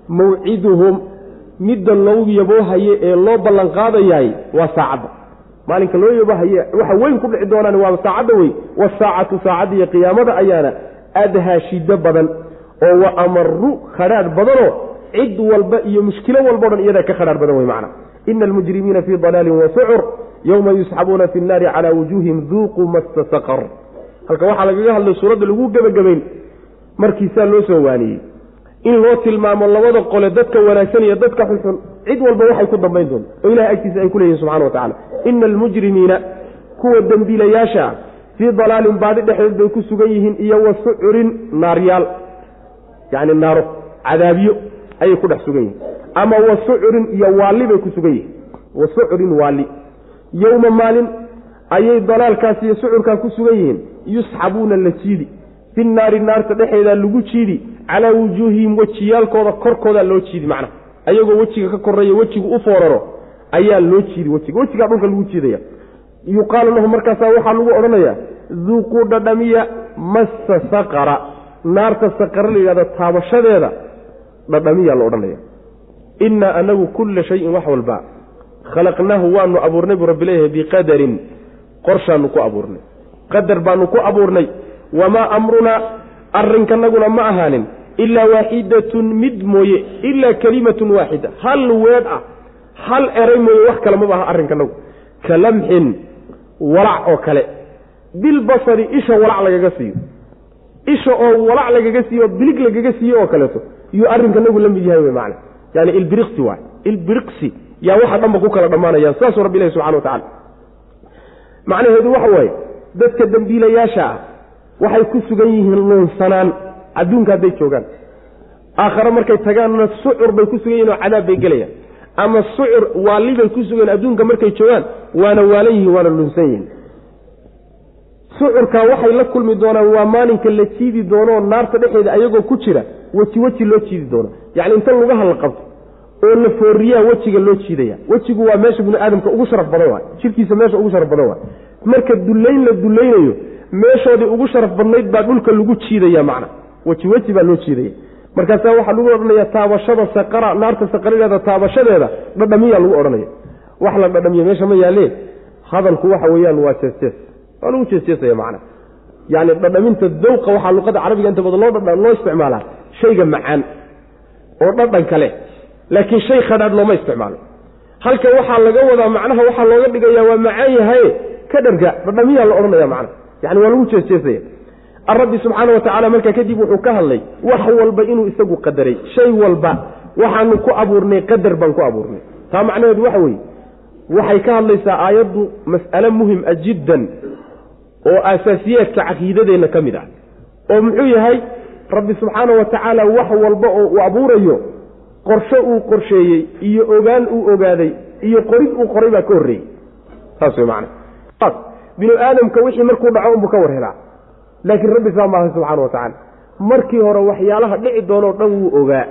mawciduhum midda loo yaboohaye ee loo ballanqaadayaay waa saacadda. Maalinka loo yaboohaye waxa weyn ku dhici doonaan waa saacadda wey wasaacatu saacadda iyo qiyaamada ayaana adhaa shiddo badan oo wa amaru khadhaadh badanoo cid walba iyo mushkilo walbao dhan iyadaa ka khadhaadh badan wey macna. Ina almujrimiina fii dalaalin wa sucur yowma yusxabuuna fi nnaari calaa wujuuhim duuquu massa saqar. Halka waxaa lagaga hadlay suuradda lagu gebagabayn markiisaa loo soo waaniyey. In loo tilmaamo labada qole dadka wanaagsan iyo dadka xunxun cid walba waxay ku dambayn doonto oo ilahay agtiisa ay ku leeyihiin subxana wa tacala ina almujrimiina kuwa dembiilayaasha ah fii dalaalin baadi dhexdeed bay ku sugan yihiin iyo wa sucurin naaryaal. Yacni naaro cadaabyo ayay ku dhex sugan yihiin. Ama wa sucurin iyo waalli bay ku sugan yihiin. Wa sucurin waalli. Yowma maalin ayay dalaalkaas iyo sucurkaa ku sugan yihiin. Yusxabuuna la jiidi. Fi naari naarta dhexeedaa lagu jiidi. Calaa wujuuhihim wejiyaalkooda korkoodaa loo jiidi macnaha. Ayagoo wejiga ka koreeya wejigu u fooraro ayaa loo jiidi. Wejiga wejigaa dhulka lagu jiidaya yuqaalu lahu markaasaa waxaa lagu odhanayaa duuquu dhadhamiya massa saqara. Naarta saqara la yidhahdo taabashadeeda dhadhamiyaa la odhanaya innaa anagu kulla shayin wax walba khalaqnaahu waanu abuurnay buu rabbi leeyahay biqadarin qorshaanu ku abuurnay. Qadar baanu ku abuurnay. Wamaa amrunaa arrinkanaguna ma ahaanin ilaa waaxidatun mid mooye ilaa kelimatun waaxida hal weed ah hal eray mooye wax kale maba aha arrinkanagu ka lamxin walac oo kale. Bilbasari isha walac lagaga siiyo. Isha oo walac lagaga siiyo bilig lagaga siiyo oo kaleeto yuu arrinkanagu la mid yahay macana yani ilbiriqsi waay. Ilbiriqsi yaa waxa dhanba ku kala dhammaanayaan saasuu rabbi ilahi subxana wa tacala macnaheedu waxa waaye dadka dembiilayaasha ah waxay ku sugan yihiin luunsanaan adduunka hadday joogaan. Aakhare markay tagaanna sucur bay ku sugan yihiin oo cadaab bay gelayaan ama sucur waali bay ku sugan adduunka markay joogaan waana waalan yihiin waana lunsan yihiin. Sucurkaa waxay la kulmi doonaan waa maalinka la jiidi doono oo naarta dhexeeda ayagoo ku jira weji weji loo jiidi doono. Yacni inta lugaha la qabto oo la fooriyaa wejiga loo jiidaya. Wejigu waa meesha bini aadamka ugu sharaf badan waay jirkiisa meesha ugu sharaf badan waay marka dullayn la dullaynayo meeshoodii ugu sharaf badnayd baa dhulka lagu jiidaya macna. Weji weji baa loo jiidaya markaasaa waxaa lagu odhanaya taabashada saqara naarta saqaradeeda taabashadeeda dhadhamiyaa lagu odhanaya wax la dhadhamiya meesha ma yaalee? Hadalku waxa weeyaan waa jeesjees. Waa lagu jeesjeesaya macna. Yacni dhadhaminta dawqa waxaa luqada carabiga inta badan loo loo isticmaalaa shayga macaan oo dhadhan kale. Laakiin shay khadhaadh looma isticmaalo. Halka waxaa laga wadaa macnaha waxaa looga dhigaya waa macaan yahaye ka dharga dhadhamiyaa la odhanaya macna. Yani waa lagu jeesjeesaya rabbi subxaana watacaala markaa kadib wuxuu ka hadlay wax walba inuu isagu qadaray. Shay walba waxaanu ku abuurnay qadar baan ku abuurnay. Taa macnaheedu waxa weeye waxay ka hadlaysaa aayaddu mas'ale muhiim a jiddan oo asaasiyaadka caqiidadeenna ka mid ah. Oo muxuu yahay rabbi subxaana wa tacaala wax walba oo uu abuurayo qorsho uu qorsheeyey iyo ogaan uu ogaaday iyo qorid uu qoray baa ka horreeyey. Saas wey macana binu aadamka wixii markuu dhaco unbuu ka war helaa laakiin rabbi saa maaha wa tacaala. Markii hore waxyaalaha dhici doonoo dhan wuu ogaa.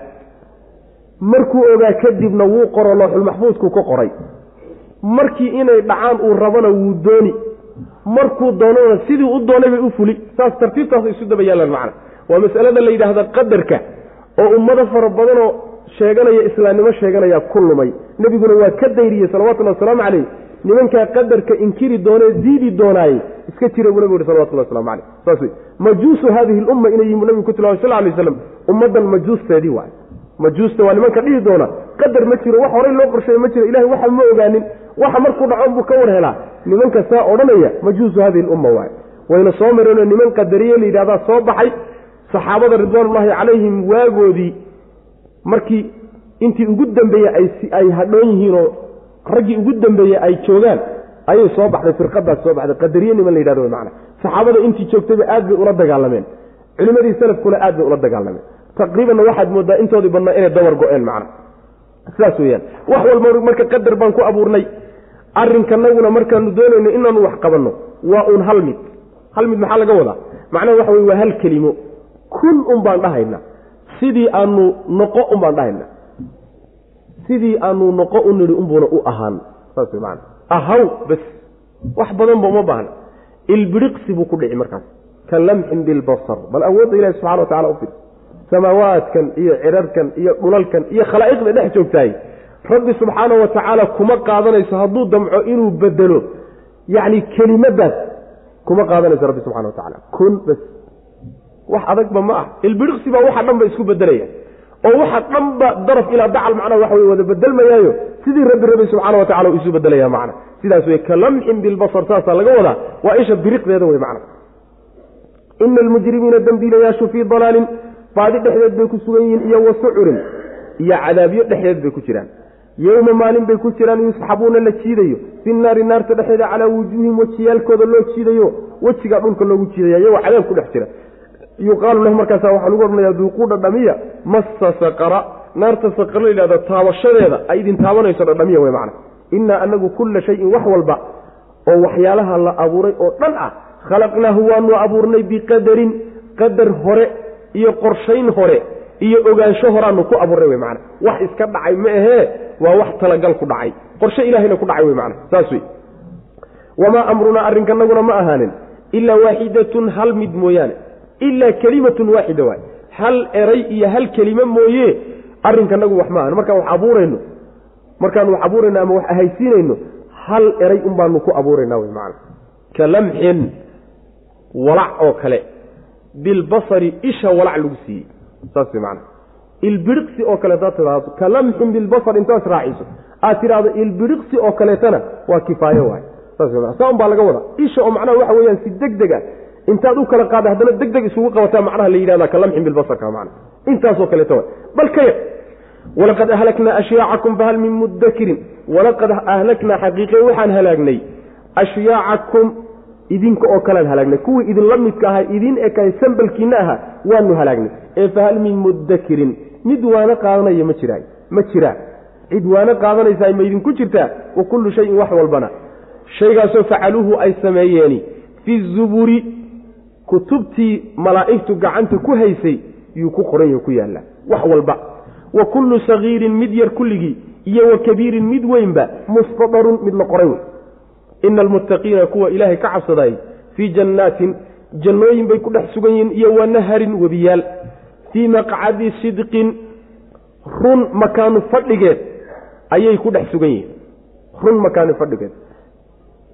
Markuu ogaa kadibna wuu qoro looxulmaxfuudku ka qoray. Markii inay dhacaan uu rabona wuu dooni. Markuu doonona sidii u doonay bay u fuli. Saas tartiibtaas isu daba yaallaan macna. Waa masalada la yidhaahda qadarka oo ummado fara badanoo sheeganaya islaamnimo sheeganaya ku lumay. Nebiguna waa ka dayriyey salawatullahi wasalaamu caleyh nimankaa qadarka inkiri doonee diidi doonaaye iska jira buu nabigu yhi salawatullah waslamu caleyh saas wey majuusu hadihi lumma inay yihiin nabigu ku tilmaamay sal lay waslam ummaddan majuusteedii waay majuusta waa nimanka dhihi doona qadar ma jiro wax horay loo qorsheeye ma jiro ilahay waxa ma ogaanin waxa markuu dhaco buu ka war helaa. Nimanka saa odhanaya majuusu hadihi lumma waay wayna soo mareenoo niman qadariye la yidhahdaa soo baxay saxaabada ridwaanullaahi calayhim waagoodii markii intii ugu dambeeyey ay hadhoon yihiinoo raggii ugu dambeeyey ay joogaan ayay soo baxday firqadaas soo baxday qadariye niman la yidhahdo macna saxaabada intii joogtayba aad bay ula dagaalameen. Culimmadii salafkuna aad bay ula dagaalameen. Taqriibanna waxaad moodaa intoodii badnaa inay dabar go-een macna sidaas weyaan wax walba marka qadar baan ku abuurnay. Arrinkanaguna markaanu doonayno inaanu wax qabanno waa uun hal mid. Hal mid maxaa laga wadaa? Macnaha waxa wey waa hal kelimo. Kun un baan dhahayna sidii aanu noqo un baan dhahayna sidii aanu noqo u nidhi unbuuna u ahaan. Saas maana ahaw bas wax badanba uma baahna. Ilbiriqsi buu ku dhici markaas. Ka lamxin bilbasar bal awoodda ilahi subxana wa tacala u fir. Samaawaadkan iyo cirarkan iyo dhulalkan iyo khalaa'iqda dhex joogtahay. Rabbi subxaana wa tacaala kuma qaadanayso hadduu damco inuu bedelo. Yacni kelimadaas kuma qaadanayso rabbi subxana wa tacala kun bas wax adagba ma ah. Ilbiriqsi baa waxa dhan ba isku bedelaya oo waxa dhanba daraf ilaa dacal macnaha waxa wey wada bedelmayaayo sidii rabbi rabbi subxaana wa tacala isu bedelaya macna. Sidaas wey ka lamxin bilbasar saasaa laga wadaa. Waa isha biriqdeeda wey macna. Ina almujrimiina dembiilayaashu fii dalaalin baadi dhexdeed bay ku sugan yihiin iyo wa sucurin iyo cadaabyo dhexdeed bay ku jiraan. Yowma maalin bay ku jiraan yusxabuuna la jiidayo. Fi naari naarta dhexeeda calaa wujuuhim wejiyaalkooda loo jiidayo wejigaa dhulka loogu jiidaya iyagoo cadaab ku dhex jira yuqaalu lahu markaasa waxaa lagu odhanaya duuquu dhadhamiya massa saqara. Naarta saqar la yidhahdo taabashadeeda ay idin taabanayso dhadhamiya wey macna. Innaa anagu kulla shayin wax walba oo waxyaalaha la abuuray oo dhan ah khalaqnaahu waanu abuurnay biqadarin qadar hore iyo qorshayn hore iyo ogaansho horaanu ku abuurnay wey macana wax iska dhacay ma ahee waa wax talagal ku dhacay. Qorshe ilahayna ku dhacay wey macana saas wey wamaa amrunaa arrinkanaguna ma ahaanin ilaa waaxidatun hal mid mooyaane ilaa kelimatun waaxida waay. Hal eray iyo hal kelime mooye arrinkanagu wax ma ahan markaan wax abuurayno markaanu wax abuurayno ama wax ahaysiinayno hal eray un ku abuuraynaa wey macana ka lamxin walac oo kale. Bilbasari isha walac lagu siiyey. Saas wey macana ilbiriqsi oo kale hadaad tidhaahdo. Ka lamxin bilbasar intaad raaciso. Aad tidhaahdo ilbiriqsi oo kaleetana waa kifaayo waay. Saas wey saa un baa laga wadaa. Isha oo macnaha waxa weeyaan si deg deg ah intaad u kala qaada haddana deg deg isugu qabataa macnaha la yidhahda ka lamxin bilbasarka macna intaasoo kaleeta waay bal ka yar walaqad ahlaknaa ashyaacakum fahal min mudakirin walaqad ahlaknaa xaqiiqe waxaan halaagnay ashyaacakum idinka oo kalean halaagnay. Kuwii idinla midka ahaa idin ekaay sambalkiina ahaa waanu halaagnay. Ee fahal min mudakirin mid waano qaadanaya ma jiraa ma jiraa. Cid waano qaadanaysaa ma idinku jirtaa? Wa kullu shayin wax walbana. Shaygaasoo facaluuhu ay sameeyeeni. Fi zuburi kutubtii malaa'igtu gacanta ku haysay yuu ku qoran yaho ku yaallaa wax walba. Wa kullu sagiirin mid yar kulligii iyo wa kabiirin mid weynba mustadarun mid la qoray wey ina almuttaqiina kuwa ilaahay ka cabsaday fii jannaatin jannooyin bay ku dhex sugan yihiin iyo wa naharin webiyaal. Fii maqcadi sidqin run makaanu fadhigeed ayay ku dhex sugan yihiin. Run makaanu fadhigeed.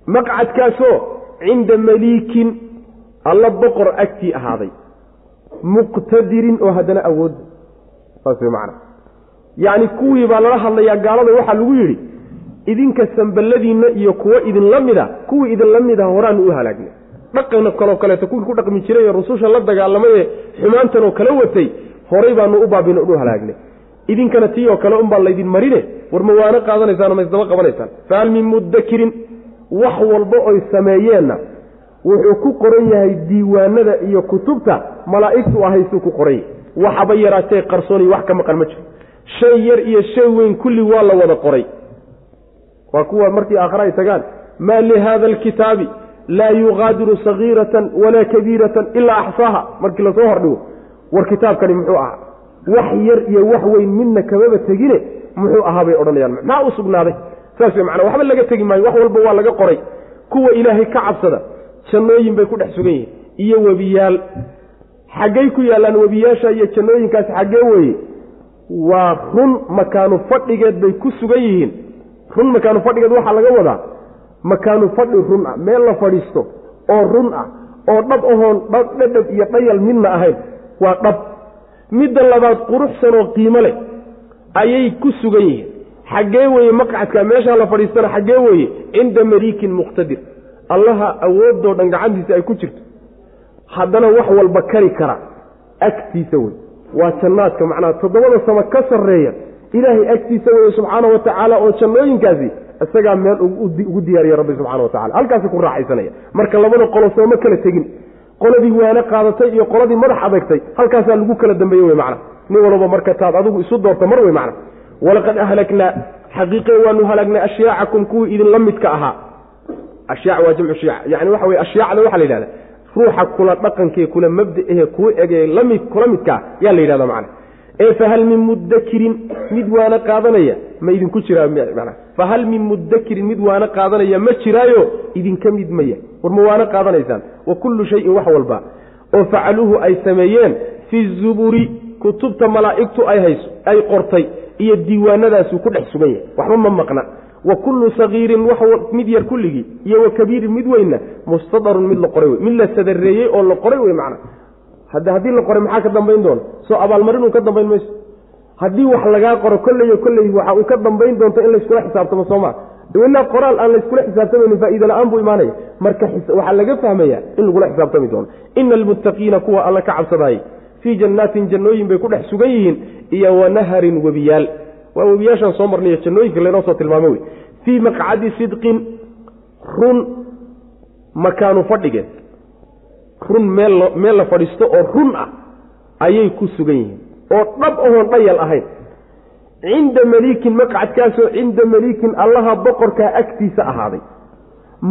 Maqcadkaasoo cinda maliikin alla boqor agtii ahaaday. Muqtadirin oo haddana awoodda saas way macana yacni kuwii baa lala hadlayaa gaalada waxaa lagu yidhi idinka samballadiinna iyo kuwo idinla mid a kuwii idinla mid ah horaanu u halaagnay. Dhaqan kaloo kaleeto kuwii ku dhaqmi jiray ee rususha la dagaalamay ee xumaantanoo kala watay horay baanu u baabino u halaagnay. Idinkana tii oo kale unbaa laydin marine war ma waano qaadanaysaan ma isdaba qabanaysaan. Fahal min mudakirin wax walba oy sameeyeenna wuxuu ku qoran yahay diiwaanada iyo kutubta malaa'igtu ahaysuu ku qoran yahay waxaba yaraatee qarsooniyo wax ka maqan ma jiro. Shay yar iyo shay weyn kulli waa la wada qoray. Waa kuwa markii aakhare ay tagaan maa lihada alkitaabi laa yuqaadiru sagiiratan walaa kabiiratan ilaa axsaaha markii la soo hordhigo war kitaabkani muxuu ahaa wax yar iyo wax weyn midna kamaba tegine muxuu ahaa bay odhanayaan. Maxaa u sugnaaday? Saas wey macnaa waxba laga tegi maayo wax walba waa laga qoray. Kuwa ilaahay ka cabsada jannooyin bay ku dhex sugan yihiin. Iyo webiyaal. Xaggay ku yaallaan webiyaasha iyo jannooyinkaasi xaggee weeye. Waa run makaanu fadhigeed bay ku sugan yihiin. Run makaanu fadhigeed waxaa laga wadaa. Makaanu fadhi run ah meel la fadhiisto oo run ah oo dhab ahoon dhadhab iyo dhayal midna ahayn waa dhab. Midda labaad quruxsan oo qiimo leh ayay ku sugan yihiin. Xaggee weeye maqcadka meeshaa la fadhiistana xaggee weeye cinda maliikin muqtadir allaha awoodoo dhan gacantiisa ay ku jirto. Haddana wax walba kari kara. Agtiisa wey. Waa jannaadka macnaha toddobada sama ka sarreeya ilaahay agtiisa weye subxaana wa tacaala oo jannooyinkaasi isagaa meel ugu diyaariya rabbi subxana wa tacala halkaasi ku raaxaysanaya marka labada qolo sooma kala tegin. Qoladii waano qaadatay iyo qoladii madax adagtay halkaasaa lagu kala dambeeye wey macna. Nin walba marka taad adigu isu doorta mar wey macna. Walaqad ahlaknaa xaqiiqe waanu halaagnay ashyaacakum kuwii idinla midka ahaa ashyaa waa jamcu shiic yani waxa weye ashyaacda waxaa la yidhahda ruuxa kula dhaqankee kula mabdaehe kuu ege la mid kula midkaa yaa la yidhahda macna ee fahal min mudakirin mid waana qaadanaya ma idinku jiraa mana fahal min mudakirin mid waana qaadanaya ma jiraayo idinka mid maya war ma waana qaadanaysaan wa kullu shayin wax walba oo facaluuhu ay sameeyeen fi zuburi kutubta malaa'igtu ay hayso ay qortay iyo diiwaanadaasuu ku dhex sugan yahay waxba ma maqna wa kullu sagiirin mid yar kulligii iyo wa kabiirin mid weynna mustadarun mid la qoray wey mid la sadareeyey oo la qoray wey macna. Hadda haddii la qoray maxaa ka dambayn doona? Soo abaalmarinuu ka dambayn mayso? Haddii wax lagaa qoro kolleyo kolley waxa uu ka dambayn doonto in layskula xisaabtamo sooma ilaa qoraal aan layskula xisaabtamaynin faa'iida la'aan buu imaanaya. Marka waxaa laga fahmaya in lagula xisaabtami doono. Ina almuttaqiina kuwa alla ka cabsadaayey fii jannaatin jannooyin bay ku dhex sugan yihiin iyo wa naharin webiyaal waa webiyaashaan soo marnayo jannooyinka laynoo soo tilmaamo wey. Fii maqcadi sidqin run makaanu fadhigeed run meel meel la fadhiisto oo run ah ayay ku sugan yihiin. Oo dhab ahoon dhayal ahayn. Cinda maliikin maqcadkaasoo cinda maliikin allaha boqorkaa agtiisa ahaaday.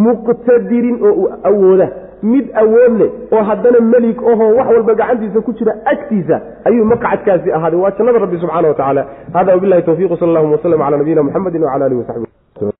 Muqtadirin oo awooda mid awood leh oo haddana melik ohoo wax walba gacantiisa ku jira agtiisa ayuu maqcadkaasi ahaaday. Waa jannada rabbi subxana wa tacaala hada wabilahi towfiiq sal allahuma waslm cala nabiyina muxamedi wcala alihi wasaxbi